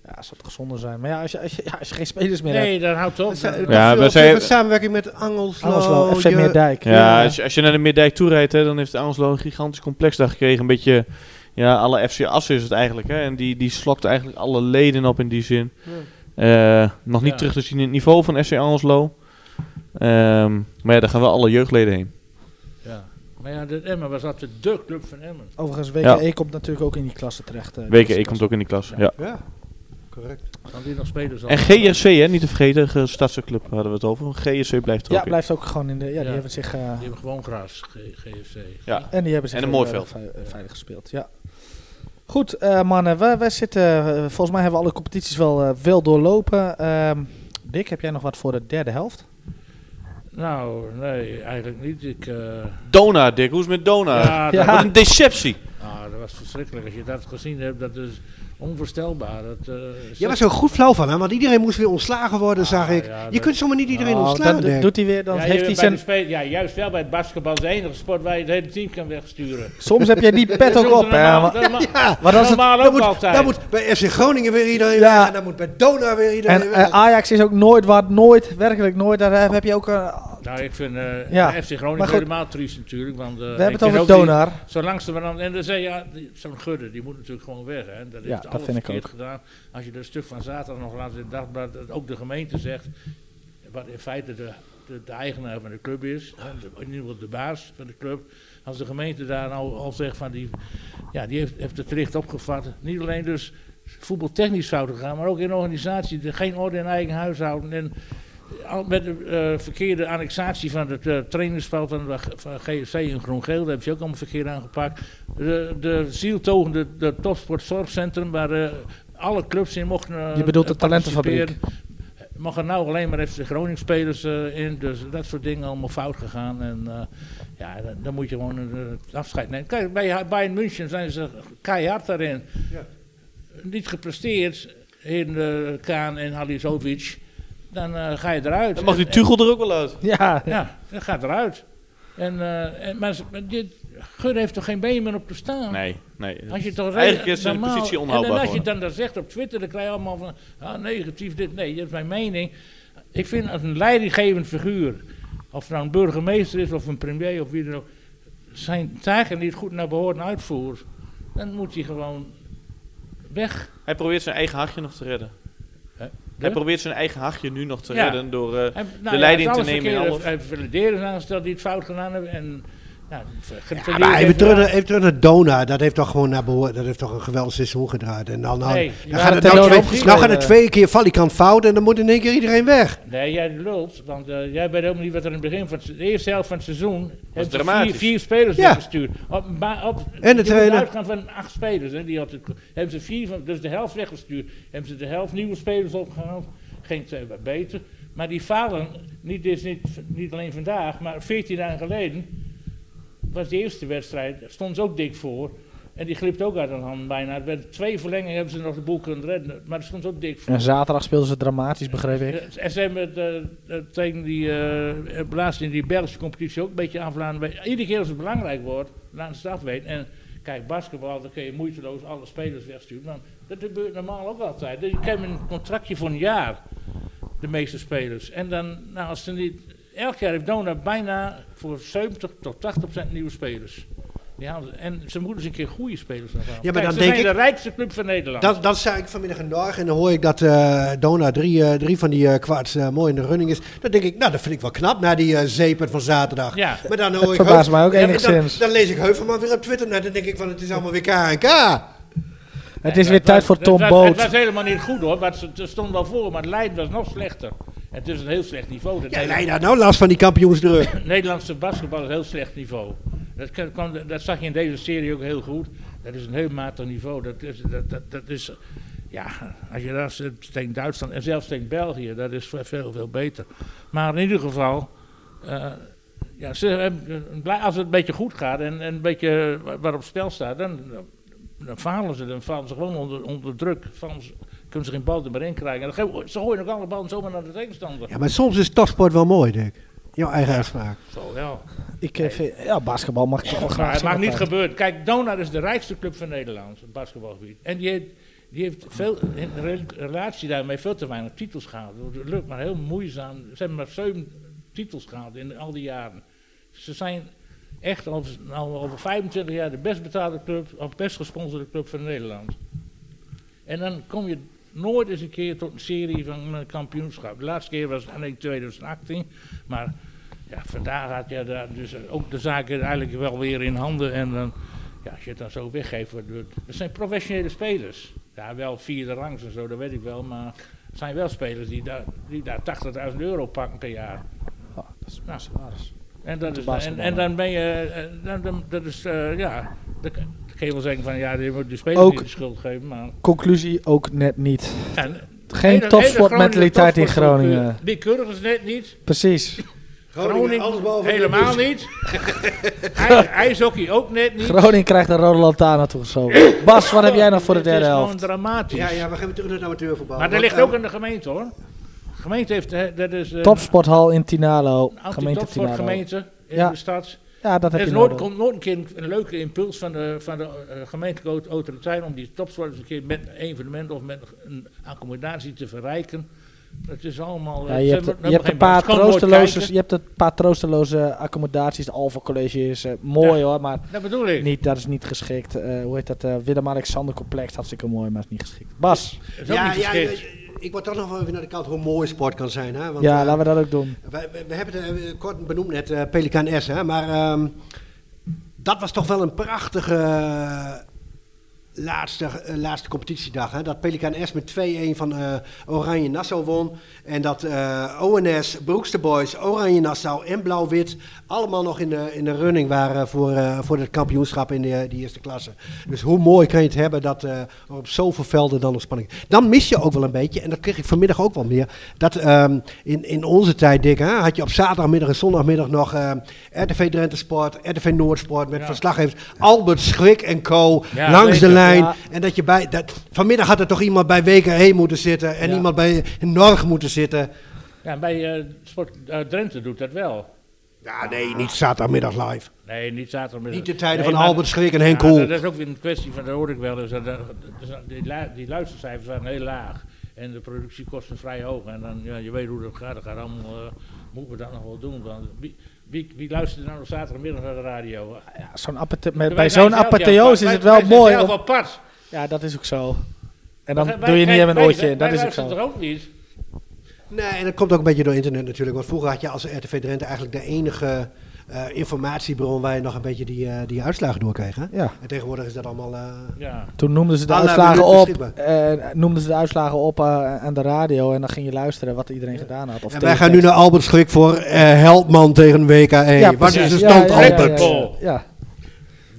[SPEAKER 1] Ja, zou het gezonder zijn. Maar ja, als je, als je, ja, als je geen spelers meer hebt.
[SPEAKER 2] Nee, dan houdt het op. Dan-
[SPEAKER 4] Ja, we zijn-
[SPEAKER 3] samenwerking met Angelslo,
[SPEAKER 1] Angelslo, FC Meerdijk.
[SPEAKER 4] Ja, Als, je, als je naar de Middijk toe rijdt, hè, dan heeft Angelo een gigantisch complex daar gekregen. Een beetje, ja, alle FC Assen is het eigenlijk. Hè, en die, die slokt eigenlijk alle leden op in die zin. Eh, nog niet
[SPEAKER 2] Ja.
[SPEAKER 4] terug te zien in het niveau van FC Angelo. Ehm, maar ja, daar gaan wel alle jeugdleden heen.
[SPEAKER 2] Ja. Maar ja, de Emmen was altijd de club van Emmen.
[SPEAKER 1] Overigens, WKE
[SPEAKER 4] Ja.
[SPEAKER 1] komt natuurlijk ook in die klasse terecht. eh,
[SPEAKER 4] WKE komt
[SPEAKER 1] klasse.
[SPEAKER 4] ook in die klas.
[SPEAKER 1] Ja.
[SPEAKER 4] Ja.
[SPEAKER 3] Correct.
[SPEAKER 2] Die nog spelers al?
[SPEAKER 4] En GRC, hè, niet te vergeten, Ge- Stadsclub hadden we het over. GRC blijft er
[SPEAKER 1] Ja,
[SPEAKER 4] ook in.
[SPEAKER 1] blijft ook gewoon in de... Ja, die hebben zich... eh,
[SPEAKER 2] Die hebben gewoon gras, G- GFC.
[SPEAKER 4] Ja.
[SPEAKER 1] en die hebben zich
[SPEAKER 4] En een
[SPEAKER 1] heel,
[SPEAKER 4] mooi
[SPEAKER 1] eh,
[SPEAKER 4] veld.
[SPEAKER 1] eh, veilig gespeeld, ja. Goed, eh, mannen, wij, wij zitten, volgens mij hebben we alle competities wel, wel doorlopen. Ehm, Dick, heb jij nog wat voor de derde helft?
[SPEAKER 2] Nou, nee, eigenlijk niet. Ik,
[SPEAKER 4] Dona, Dick. Hoe is het met Dona?
[SPEAKER 2] ja,
[SPEAKER 1] Ja.
[SPEAKER 2] Dat,
[SPEAKER 4] Wat een deceptie.
[SPEAKER 2] ah, dat was verschrikkelijk. Als je dat gezien hebt, dat is onvoorstelbaar. Dat, eh,
[SPEAKER 3] Je was er goed flauw van, hè? want iedereen moest weer ontslagen worden, zag ik.
[SPEAKER 2] ja,
[SPEAKER 3] je
[SPEAKER 2] dat-
[SPEAKER 3] kunt zomaar niet iedereen
[SPEAKER 1] Nou,
[SPEAKER 3] ontslaan.
[SPEAKER 1] dat doet hij weer, dan
[SPEAKER 2] ja,
[SPEAKER 1] heeft hij
[SPEAKER 2] bij
[SPEAKER 1] zijn...
[SPEAKER 2] de ja, juist wel bij het basketbal. is de enige sport waar je het hele team kan wegsturen.
[SPEAKER 1] Soms heb jij die pet
[SPEAKER 2] Dat
[SPEAKER 1] ook op, hè. maar-
[SPEAKER 2] dat ma-
[SPEAKER 3] Ja,
[SPEAKER 1] Maar dat is het-
[SPEAKER 2] normaal ook
[SPEAKER 3] moet,
[SPEAKER 2] altijd.
[SPEAKER 3] dan moet bij FC Groningen weer iedereen
[SPEAKER 1] Ja.
[SPEAKER 3] weg. En dan moet bij Dona weer iedereen
[SPEAKER 1] En
[SPEAKER 3] weg.
[SPEAKER 1] eh, Ajax is ook nooit wat, nooit, werkelijk nooit. Daar heb- je ook... eh,
[SPEAKER 2] Nou, ik vind eh
[SPEAKER 1] Ja,
[SPEAKER 2] FC Groningen
[SPEAKER 1] goed.
[SPEAKER 2] helemaal triest natuurlijk. Want, eh,
[SPEAKER 1] we hebben het over Donar.
[SPEAKER 2] Zo langzamerhand. En dan zei je, ja, die- zo'n Gudde, die moet natuurlijk gewoon weg. Hè. Dat
[SPEAKER 1] Ja,
[SPEAKER 2] heeft
[SPEAKER 1] dat
[SPEAKER 2] alles
[SPEAKER 1] vind ik
[SPEAKER 2] verkeerd
[SPEAKER 1] ook.
[SPEAKER 2] gedaan. Als je dat stuk van zaterdag nog laat in het dagblad, dat ook de gemeente zegt, wat in feite de, de, de eigenaar van de club is, de- in ieder geval de baas van de club. Als de gemeente daar nou al zegt van die, ja, die heeft, heeft het licht opgevat. Niet alleen dus voetbaltechnisch fout gegaan, maar ook in de organisatie. de- Geen orde in eigen huishouden. En met de eh, verkeerde annexatie van het eh, trainingsveld van, de- van GFC in Groen-Geel, dat hebben ze ook allemaal verkeerd aangepakt. De, de zieltogende de topsportzorgcentrum, waar eh, alle clubs in mochten eh,
[SPEAKER 1] Je bedoelt de
[SPEAKER 2] eh,
[SPEAKER 1] talentenfabriek.
[SPEAKER 2] Mag er nou alleen maar even de Groningen spelers eh, in, dus dat soort dingen allemaal fout gegaan. En eh, ja, dan, dan moet je gewoon een eh, afscheid nemen. Kijk, bij Bayern München zijn ze keihard daarin. Niet gepresteerd in eh, Kaan en Halizovic, dan eh, ga je eruit.
[SPEAKER 4] Dan mag die
[SPEAKER 2] En-
[SPEAKER 4] Tuchel er ook wel uit.
[SPEAKER 1] Ja,
[SPEAKER 2] ja, dat gaat eruit. En, eh, en, maar dit, heeft toch geen been meer op te staan?
[SPEAKER 4] Nee, nee.
[SPEAKER 2] Als je toch
[SPEAKER 4] Eigenlijk is
[SPEAKER 2] normaal-
[SPEAKER 4] positie
[SPEAKER 2] En
[SPEAKER 4] onhoudbaar
[SPEAKER 2] dan als je dan dat zegt op Twitter, dan krijg je allemaal van ah, negatief dit. Nee, dat is mijn mening. Ik vind als een leidinggevend figuur, of het nou een burgemeester is of een premier of wie dan ook, zijn taken niet goed naar behoren uitvoert, dan moet hij gewoon weg.
[SPEAKER 4] Hij probeert zijn eigen hachje nog te redden. Hij probeert zijn eigen hachje nu nog te redden door... eh,
[SPEAKER 2] En,
[SPEAKER 4] de leiding te nemen in alles.
[SPEAKER 2] Hij valideerders aangesteld die het fout gedaan hebben. En, nou, ver-
[SPEAKER 3] Ja, maar even
[SPEAKER 2] heeft
[SPEAKER 3] terug, naar- even terug naar Dona. Dat heeft toch gewoon naar behoor, dat heeft toch een geweldig seizoen gedraaid. En dan, dan,
[SPEAKER 2] Nee,
[SPEAKER 3] dan
[SPEAKER 2] ja,
[SPEAKER 3] gaat het nou, twee,
[SPEAKER 1] opgeschreven.
[SPEAKER 3] nou gaat het twee keer valikant fout en dan moet in één keer iedereen weg.
[SPEAKER 2] Nee, jij lult, want eh, jij weet helemaal niet wat er in het begin van het, de eerste helft van het seizoen hebben ze
[SPEAKER 4] dramatisch.
[SPEAKER 2] vier, vier spelers
[SPEAKER 3] Ja.
[SPEAKER 2] weggestuurd. Op, op,
[SPEAKER 3] de
[SPEAKER 2] je moet
[SPEAKER 3] trainer.
[SPEAKER 2] uitgaan van acht spelers, hè, die had het, hebben ze vier van, dus de helft weggestuurd. Hebben ze de helft nieuwe spelers opgehaald, geen twee wat beter. Maar die falen, niet, dit is niet, niet alleen vandaag, maar 14 jaar geleden was de eerste wedstrijd, daar stonden ze ook dik voor. En die glipt ook uit de hand bijna. Het werd twee verlengingen hebben ze nog de boel kunnen redden, maar stonden ze ook dik voor.
[SPEAKER 1] En zaterdag speelden ze dramatisch, begreep ik.
[SPEAKER 2] Eh, En ze hebben het, eh, eh, tegen die, eh, eh, laatst in die Belgische competitie ook een beetje. Bij- Iedere keer als het belangrijk wordt, laten ze het afweten. En kijk, basketbal, dan kun je moeiteloos alle spelers wegsturen. Nou, dat gebeurt normaal ook altijd. Je krijgt een contractje voor een jaar, de meeste spelers. En dan, nou, als ze niet... Elk jaar heeft Dona bijna voor 70 tot 80 procent nieuwe spelers. Die halen en ze moeten eens een keer goede spelers nog halen.
[SPEAKER 3] Ja, maar
[SPEAKER 2] Kijk,
[SPEAKER 3] dan
[SPEAKER 2] ze
[SPEAKER 3] denk
[SPEAKER 2] zijn
[SPEAKER 3] ik-
[SPEAKER 2] de rijkste club van Nederland.
[SPEAKER 3] Dat, dat zei ik vanmiddag in Norg en dan hoor ik dat eh, Dona drie, eh, drie van die eh kwarts mooi in de running is. Dan denk ik, nou dat vind ik wel knap na die zeepert van zaterdag.
[SPEAKER 2] Ja.
[SPEAKER 3] Maar dan hoor ik
[SPEAKER 1] mij ook
[SPEAKER 3] Ja,
[SPEAKER 1] enigszins.
[SPEAKER 3] Dan, dan lees ik Heuvelman weer op Twitter. Nou, dan denk ik van het is allemaal weer K&K.
[SPEAKER 1] Het is weer tijd voor Tom
[SPEAKER 2] het was, het
[SPEAKER 1] Boot.
[SPEAKER 2] was helemaal niet goed hoor, want ze, ze stond wel voor, maar het Leiden was nog slechter. Het is een heel slecht niveau. Dat
[SPEAKER 3] Ja, nee, daar nou last van die kampioensdruk.
[SPEAKER 2] Nederlandse basketbal is een heel slecht niveau. Dat, kan- dat zag je in deze serie ook heel goed. Dat is een heel matig niveau. Dat is, dat, dat, dat is ja, als je daar zit tegen Duitsland en zelfs tegen België, dat is veel, veel, beter. Maar in ieder geval, eh, ja, ze, als het een beetje goed gaat en, en een beetje wat op spel staat, dan, dan falen ze. Dan vallen ze gewoon onder, onder druk. Ze, kunnen ze geen bal er meer in krijgen. En dan ge- ze gooien ook alle ballen zomaar naar de tegenstander.
[SPEAKER 3] Ja, maar soms is topsport wel mooi, Dick. Jouw eigen uitspraak.
[SPEAKER 2] Zo wel.
[SPEAKER 1] Ik, eh, vind- ja, basketbal mag ik toch wel graag
[SPEAKER 2] Maar het mag niet gebeuren. Kijk, Donar is de rijkste club van Nederland, het basketbalgebied. En die heeft, die heeft veel, in re- relatie daarmee veel te weinig titels gehaald. Het lukt maar heel moeizaam. Ze hebben maar zeven titels gehaald in al die jaren. Ze zijn echt al, al over 25 jaar de best betaalde club, of best gesponsorde club van Nederland. En dan kom je nooit eens een keer tot een serie van een kampioenschap. De laatste keer was in 2018, maar ja, vandaag had je daar dus ook de zaken eigenlijk wel weer in handen. En dan, ja, als je het dan zo weggeeft, het- dat zijn professionele spelers. Ja, wel vierde rangs en zo, dat weet ik wel, maar het zijn wel spelers die daar, die daar 80.000 euro pakken per jaar.
[SPEAKER 1] Ja, dat is
[SPEAKER 2] Nou. En, dat is, en, en dan ben je, eh, dan, dan, dat is, eh, ja, dan je wel zeggen van ja, je moet de spelers
[SPEAKER 1] Ook-
[SPEAKER 2] niet de schuld geven. Maar
[SPEAKER 1] Conclusie ook net niet.
[SPEAKER 2] en,
[SPEAKER 1] Geen topsportmentaliteit in
[SPEAKER 2] Groningen
[SPEAKER 1] Groningen.
[SPEAKER 2] Die Keurig is net niet.
[SPEAKER 1] Precies.
[SPEAKER 3] behalve
[SPEAKER 2] helemaal niet. Hij- IJshockey ook net niet.
[SPEAKER 1] Groningen krijgt een rode lantaarn toegeschoven. Bas, wat heb jij nog voor de
[SPEAKER 2] Het is
[SPEAKER 1] derde
[SPEAKER 2] gewoon
[SPEAKER 1] helft?
[SPEAKER 2] dramatisch.
[SPEAKER 3] Ja, ja, we gaan weer terug naar het amateurvoetbal.
[SPEAKER 2] Maar dat ligt ook
[SPEAKER 3] eh,
[SPEAKER 2] aan de gemeente hoor. De gemeente heeft, eh, dat is eh,
[SPEAKER 1] Topsporthal in Tinalo.
[SPEAKER 2] een
[SPEAKER 1] Gemeente Tinalo.
[SPEAKER 2] anti-topsportgemeente in
[SPEAKER 1] Ja,
[SPEAKER 2] de stad.
[SPEAKER 1] Ja, dat
[SPEAKER 2] Er
[SPEAKER 1] heb
[SPEAKER 2] is
[SPEAKER 1] je
[SPEAKER 2] nooit,
[SPEAKER 1] nodig.
[SPEAKER 2] komt nooit een keer een, een leuke impuls van de, van de eh, gemeentelijke autoriteit om die topsporters een keer met een evenement of met een accommodatie te verrijken. Het is allemaal.
[SPEAKER 1] Ja,
[SPEAKER 2] eh,
[SPEAKER 1] je hebt, je een paar troosteloze, je hebt een paar troosteloze accommodaties. De Alpha College is eh, mooi hoor, maar
[SPEAKER 2] Dat bedoel ik.
[SPEAKER 1] niet, dat is niet geschikt. Eh, hoe heet dat? eh, Willem-Alexander complex, hartstikke mooi, maar is niet geschikt. Bas,
[SPEAKER 2] Dat is ook
[SPEAKER 3] Ja,
[SPEAKER 2] niet
[SPEAKER 3] ja,
[SPEAKER 2] geschikt.
[SPEAKER 3] Ik word toch nog wel even naar de kant hoe mooi sport kan zijn. Hè? Want,
[SPEAKER 1] ja,
[SPEAKER 3] eh,
[SPEAKER 1] laten we dat ook doen.
[SPEAKER 3] wij- wij- we, hebben het eh, kort benoemd net, eh, Pelikaan S, hè? maar ehm, dat was toch wel een prachtige laatste, laatste competitiedag. Hè? Dat Pelikaan S met 2-1 van Oranje Nassau won. En dat ONS, Broekster Boys, Oranje Nassau en Blauw-Wit allemaal nog in de, in de running waren voor, eh, voor het kampioenschap in de, die eerste klasse. Dus hoe mooi kan je het hebben dat eh, op zoveel velden dan nog spanning Dan mis je ook wel een beetje, en dat kreeg ik vanmiddag ook wel meer, dat ehm, in, in onze tijd, Dick, hè, had je op zaterdagmiddag en zondagmiddag nog eh, RTV Drenthe Sport, RTV Noordsport met
[SPEAKER 2] Ja.
[SPEAKER 3] verslaggevers Albert Schrik en co.
[SPEAKER 2] Ja,
[SPEAKER 3] langs de lijn.
[SPEAKER 1] Ja.
[SPEAKER 3] En dat je bij, dat, vanmiddag had er toch iemand bij WKE moeten zitten en iemand bij Norg moeten zitten.
[SPEAKER 2] Ja, bij Sport Drenthe doet dat wel.
[SPEAKER 3] Ja, nee, niet zaterdagmiddag live.
[SPEAKER 2] Nee, niet zaterdagmiddag.
[SPEAKER 3] Niet de tijden
[SPEAKER 2] Nee,
[SPEAKER 3] van Albert Schrik en Henk
[SPEAKER 2] Ja,
[SPEAKER 3] Kool.
[SPEAKER 2] Dat is ook weer een kwestie van, dat hoor ik wel eens. dat- dat- dat- Die, lu- die luistercijfers waren heel laag. En de productiekosten vrij hoog. En dan, ja, je weet hoe dat gaat. Dat gaat allemaal, eh, moeten we dat nog wel doen. Want wie, wie, wie luistert er nou op zaterdagmiddag naar de radio?
[SPEAKER 1] Ja, zo'n bij zo'n apotheose is het
[SPEAKER 2] wij
[SPEAKER 1] wel
[SPEAKER 2] zijn
[SPEAKER 1] mooi.
[SPEAKER 2] zelf apart.
[SPEAKER 1] ja, dat is ook zo. En dan
[SPEAKER 2] Wij-
[SPEAKER 1] doe je niet even een oortje in,
[SPEAKER 2] wij
[SPEAKER 1] dat is ook zo.
[SPEAKER 2] er ook niet.
[SPEAKER 3] Nee, en dat komt ook een beetje door internet natuurlijk. Want vroeger had je als RTV Drenthe eigenlijk de enige eh, informatiebron waar je nog een beetje die, eh, die uitslagen doorkreeg. Hè?
[SPEAKER 1] Ja.
[SPEAKER 3] En tegenwoordig is dat allemaal... eh,
[SPEAKER 2] Ja.
[SPEAKER 1] Toen noemden ze de uitslagen op, noemden ze de uitslagen op eh, aan de radio en dan ging je luisteren wat iedereen gedaan had. Of
[SPEAKER 3] en wij gaan nu naar Albert Schrik voor eh Heldman tegen WKE.
[SPEAKER 1] Ja,
[SPEAKER 3] Wat is de stand,
[SPEAKER 1] ja, ja, ja,
[SPEAKER 3] Albert?
[SPEAKER 1] ja,
[SPEAKER 2] Paul.
[SPEAKER 1] Ja,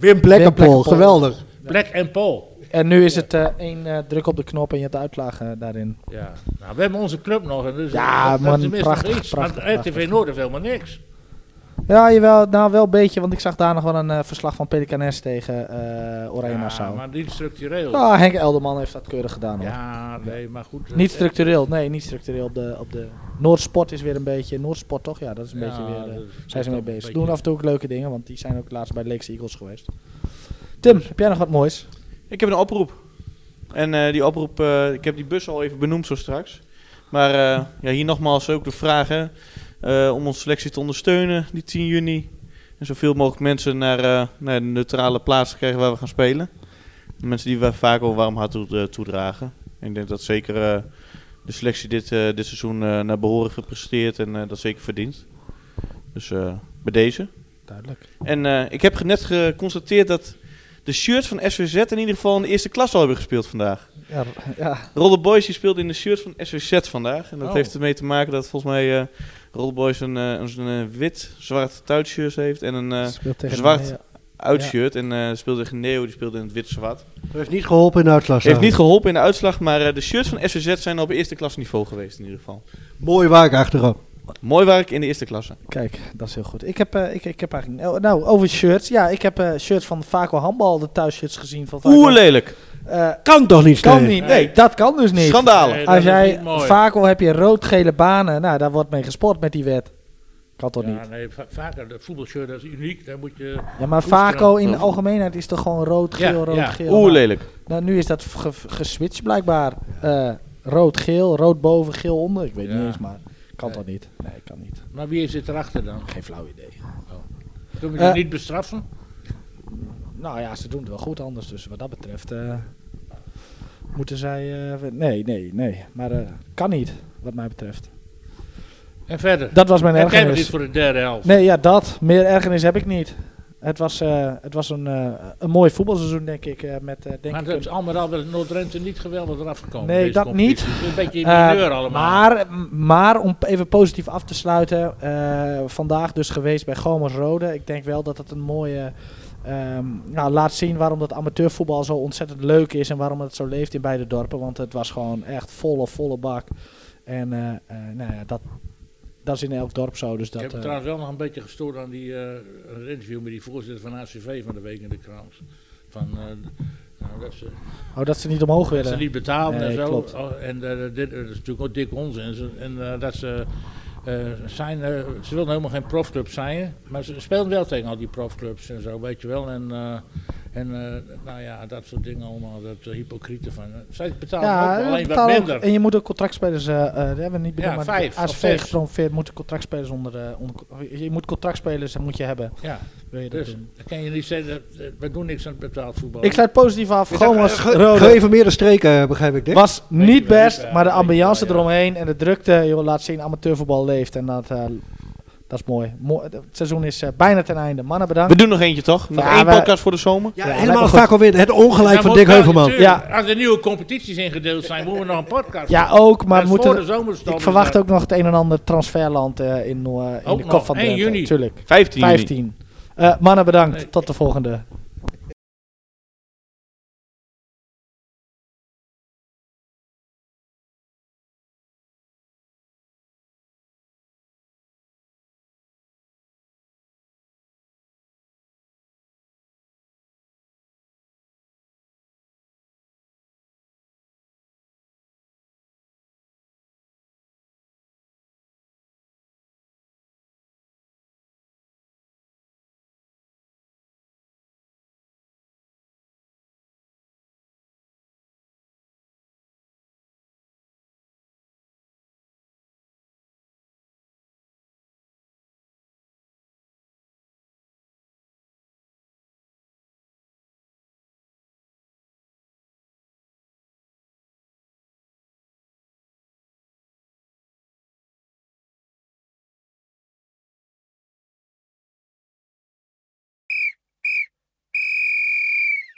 [SPEAKER 3] Wim Plekkenpol,
[SPEAKER 1] Plekkenpol.
[SPEAKER 3] geweldig.
[SPEAKER 2] Black and Paul.
[SPEAKER 1] En nu is het eh, één eh, druk op de knop en je hebt de uitslagen daarin.
[SPEAKER 2] Ja. Nou, we hebben onze club nog. en Dus
[SPEAKER 1] Ja,
[SPEAKER 2] dat- dat
[SPEAKER 1] man,
[SPEAKER 2] is
[SPEAKER 1] prachtig,
[SPEAKER 2] iets.
[SPEAKER 1] prachtig,
[SPEAKER 2] Maar RTV
[SPEAKER 1] prachtig.
[SPEAKER 2] Noord heeft helemaal niks.
[SPEAKER 1] Ja, jawel, nou wel een beetje, want ik zag daar nog wel een eh, verslag van Pelicanes tegen eh Oranje
[SPEAKER 2] Ja,
[SPEAKER 1] Nassau.
[SPEAKER 2] maar niet structureel.
[SPEAKER 1] Ah, Henk Elderman heeft dat keurig gedaan hoor.
[SPEAKER 2] Ja, nee, maar goed.
[SPEAKER 1] Niet
[SPEAKER 2] eh,
[SPEAKER 1] structureel, nee, niet structureel. Op de, op de Noordsport is weer een beetje, Noordsport toch? Ja, dat is een
[SPEAKER 2] ja,
[SPEAKER 1] beetje weer, eh,
[SPEAKER 2] dat
[SPEAKER 1] zijn ze mee bezig. Doen af en toe ook leuke dingen, want die zijn ook laatst bij Lakes Eagles geweest. Tim, heb jij nog wat moois?
[SPEAKER 4] Ik heb een oproep. En eh, die oproep, eh, ik heb die bus al even benoemd zo straks. Maar eh, ja, hier nogmaals ook de vraag hè, om onze selectie te ondersteunen, die 10 juni. En zoveel mogelijk mensen naar, naar de neutrale plaats te krijgen waar we gaan spelen. De mensen die we vaak al warm hart toe, toedragen. En ik denk dat zeker de selectie dit, dit seizoen naar behoren gepresteerd en dat zeker verdient. Dus bij deze.
[SPEAKER 1] Duidelijk.
[SPEAKER 4] En ik heb net geconstateerd dat de shirts van SWZ in ieder geval in de eerste klas al hebben gespeeld vandaag.
[SPEAKER 1] Ja, ja.
[SPEAKER 4] Roller Boys die speelt in de shirts van SWZ vandaag. En dat
[SPEAKER 2] Oh.
[SPEAKER 4] heeft ermee te maken dat volgens mij eh Roller Boys een, eh, een, een, eh, wit-zwart thuisshirt heeft en een zwart
[SPEAKER 1] ja.
[SPEAKER 4] uitshirt. En speelde tegen Neo, die speelde in het wit-zwart.
[SPEAKER 3] Dat heeft niet geholpen in de uitslag.
[SPEAKER 4] Heeft niet geholpen in de uitslag, maar de shirts van SWZ zijn op eerste klasse niveau geweest in ieder geval.
[SPEAKER 3] Mooi werk achterop.
[SPEAKER 4] Mooi werk in de eerste klasse.
[SPEAKER 1] Kijk, dat is heel goed. Ik heb, eh, ik, ik heb eigenlijk... oh, Nou, over shirts. Ja, ik heb eh, shirts van Vaco Handbal, de thuisshirts gezien van Vaco.
[SPEAKER 4] Oeh, lelijk.
[SPEAKER 1] Eh,
[SPEAKER 3] Kan toch niet,
[SPEAKER 1] kan niet. Nee, dat kan dus niet.
[SPEAKER 4] Schandalen.
[SPEAKER 2] Nee, dat
[SPEAKER 1] Als jij. Vaco heb je rood-gele banen, nou, daar wordt mee gesport met die wet. Kan toch
[SPEAKER 2] Ja,
[SPEAKER 1] niet?
[SPEAKER 2] nee, va- vaker, de voetbalshirt dat is uniek. Daar moet je...
[SPEAKER 1] Ja, maar. Vaco in de algemeenheid is toch gewoon rood, geel,
[SPEAKER 2] Ja,
[SPEAKER 1] rood,
[SPEAKER 2] ja.
[SPEAKER 1] geel.
[SPEAKER 4] Oeh,
[SPEAKER 1] Nou,
[SPEAKER 4] lelijk.
[SPEAKER 1] nou, nu is dat ge- geswitcht blijkbaar. Eh, rood, geel, rood boven, geel onder. Ik weet
[SPEAKER 2] Ja.
[SPEAKER 1] niet eens, maar kan
[SPEAKER 2] Nee.
[SPEAKER 1] toch niet? Nee, kan niet.
[SPEAKER 2] Maar wie zit erachter dan?
[SPEAKER 1] Geen flauw idee.
[SPEAKER 2] Kunnen we die
[SPEAKER 1] Eh.
[SPEAKER 2] niet bestraffen?
[SPEAKER 1] Nou ja, ze doen het wel goed anders. Dus wat dat betreft eh, moeten zij... eh, nee, nee, nee. Maar kan niet, wat mij betreft.
[SPEAKER 2] En verder?
[SPEAKER 1] Dat was mijn
[SPEAKER 2] Heb jij nog
[SPEAKER 1] ergernis.
[SPEAKER 2] iets voor de derde helft?
[SPEAKER 1] Nee, ja, dat. Meer ergernis heb ik niet. Het was, eh, het was een, eh, een mooi voetbalseizoen, denk ik. eh, met, denk
[SPEAKER 2] maar
[SPEAKER 1] ik
[SPEAKER 2] dat is allemaal al met Noord-Drenthe niet geweldig eraf gekomen.
[SPEAKER 1] Nee, dat
[SPEAKER 2] competitie.
[SPEAKER 1] niet.
[SPEAKER 2] Het is Een beetje
[SPEAKER 1] Eh,
[SPEAKER 2] mineur allemaal.
[SPEAKER 1] Maar, maar om even positief af te sluiten. vandaag dus geweest bij Gomers Rode. Ik denk wel dat het een mooie ehm, nou, laat zien waarom dat amateurvoetbal zo ontzettend leuk is en waarom het zo leeft in beide dorpen. Want het was gewoon echt volle, volle bak. En nou ja, dat, dat is in elk dorp zo. Dus dat,
[SPEAKER 2] ik heb
[SPEAKER 1] eh,
[SPEAKER 2] trouwens wel nog een beetje gestoord aan die een interview met die voorzitter van ACV van de week in de krant. Van, eh, nou, dat ze,
[SPEAKER 1] oh, dat ze niet omhoog
[SPEAKER 2] dat
[SPEAKER 1] willen.
[SPEAKER 2] ze niet betalen en zo.
[SPEAKER 1] klopt.
[SPEAKER 2] Oh, en dit dat is natuurlijk ook dik onzin. En dat ze zijn, ze wilden helemaal geen profclub zijn, maar ze speelden wel tegen al die profclubs en zo, weet je wel. En, en eh, nou ja, dat soort dingen allemaal, dat uh, hypocriete van. eh, Zij betalen
[SPEAKER 1] Ja,
[SPEAKER 2] ook, alleen wat
[SPEAKER 1] ook-
[SPEAKER 2] minder.
[SPEAKER 1] en je moet ook contractspelers, eh, eh, dat hebben we niet bedoeld,
[SPEAKER 2] Ja,
[SPEAKER 1] maar
[SPEAKER 2] vijf
[SPEAKER 1] ASV gepromoveerd moeten contractspelers onder, eh, onder, je moet contractspelers en moet je hebben.
[SPEAKER 2] Ja,
[SPEAKER 1] Wil je dat
[SPEAKER 2] dus
[SPEAKER 1] doen.
[SPEAKER 2] kan je niet zeggen, eh, we doen niks aan het betaald voetbal.
[SPEAKER 1] Ik sluit positief af.
[SPEAKER 3] Zag,
[SPEAKER 1] Gomas
[SPEAKER 3] eh, ge-
[SPEAKER 1] Rode
[SPEAKER 3] Geïnformeerde streken, eh, begrijp ik, Dick.
[SPEAKER 1] was niet best, maar de ambiance eromheen en de drukte, joh, laat zien, amateurvoetbal leeft. En dat, eh, dat is mooi. Mo- Het seizoen is eh, bijna ten einde. Mannen, bedankt.
[SPEAKER 4] We doen nog eentje toch? Nog
[SPEAKER 1] Ja,
[SPEAKER 4] één podcast voor de zomer?
[SPEAKER 3] Ja, helemaal vaak alweer het ongelijk
[SPEAKER 2] Ja,
[SPEAKER 3] van Dick Heuvelman.
[SPEAKER 1] Ja.
[SPEAKER 2] Als er nieuwe competities ingedeeld zijn, moeten we nog een podcast
[SPEAKER 1] Ja, ook, maar we
[SPEAKER 2] is voor de
[SPEAKER 1] moeten, ik
[SPEAKER 2] is
[SPEAKER 1] verwacht ook nog het een en ander transferland eh, in, Noor- in de
[SPEAKER 2] nog,
[SPEAKER 1] kop van
[SPEAKER 2] 1
[SPEAKER 1] Drenthe.
[SPEAKER 2] juni.
[SPEAKER 1] Tuurlijk.
[SPEAKER 4] 15 juni.
[SPEAKER 1] 15. Eh, mannen, bedankt.
[SPEAKER 2] Nee.
[SPEAKER 1] Tot de volgende.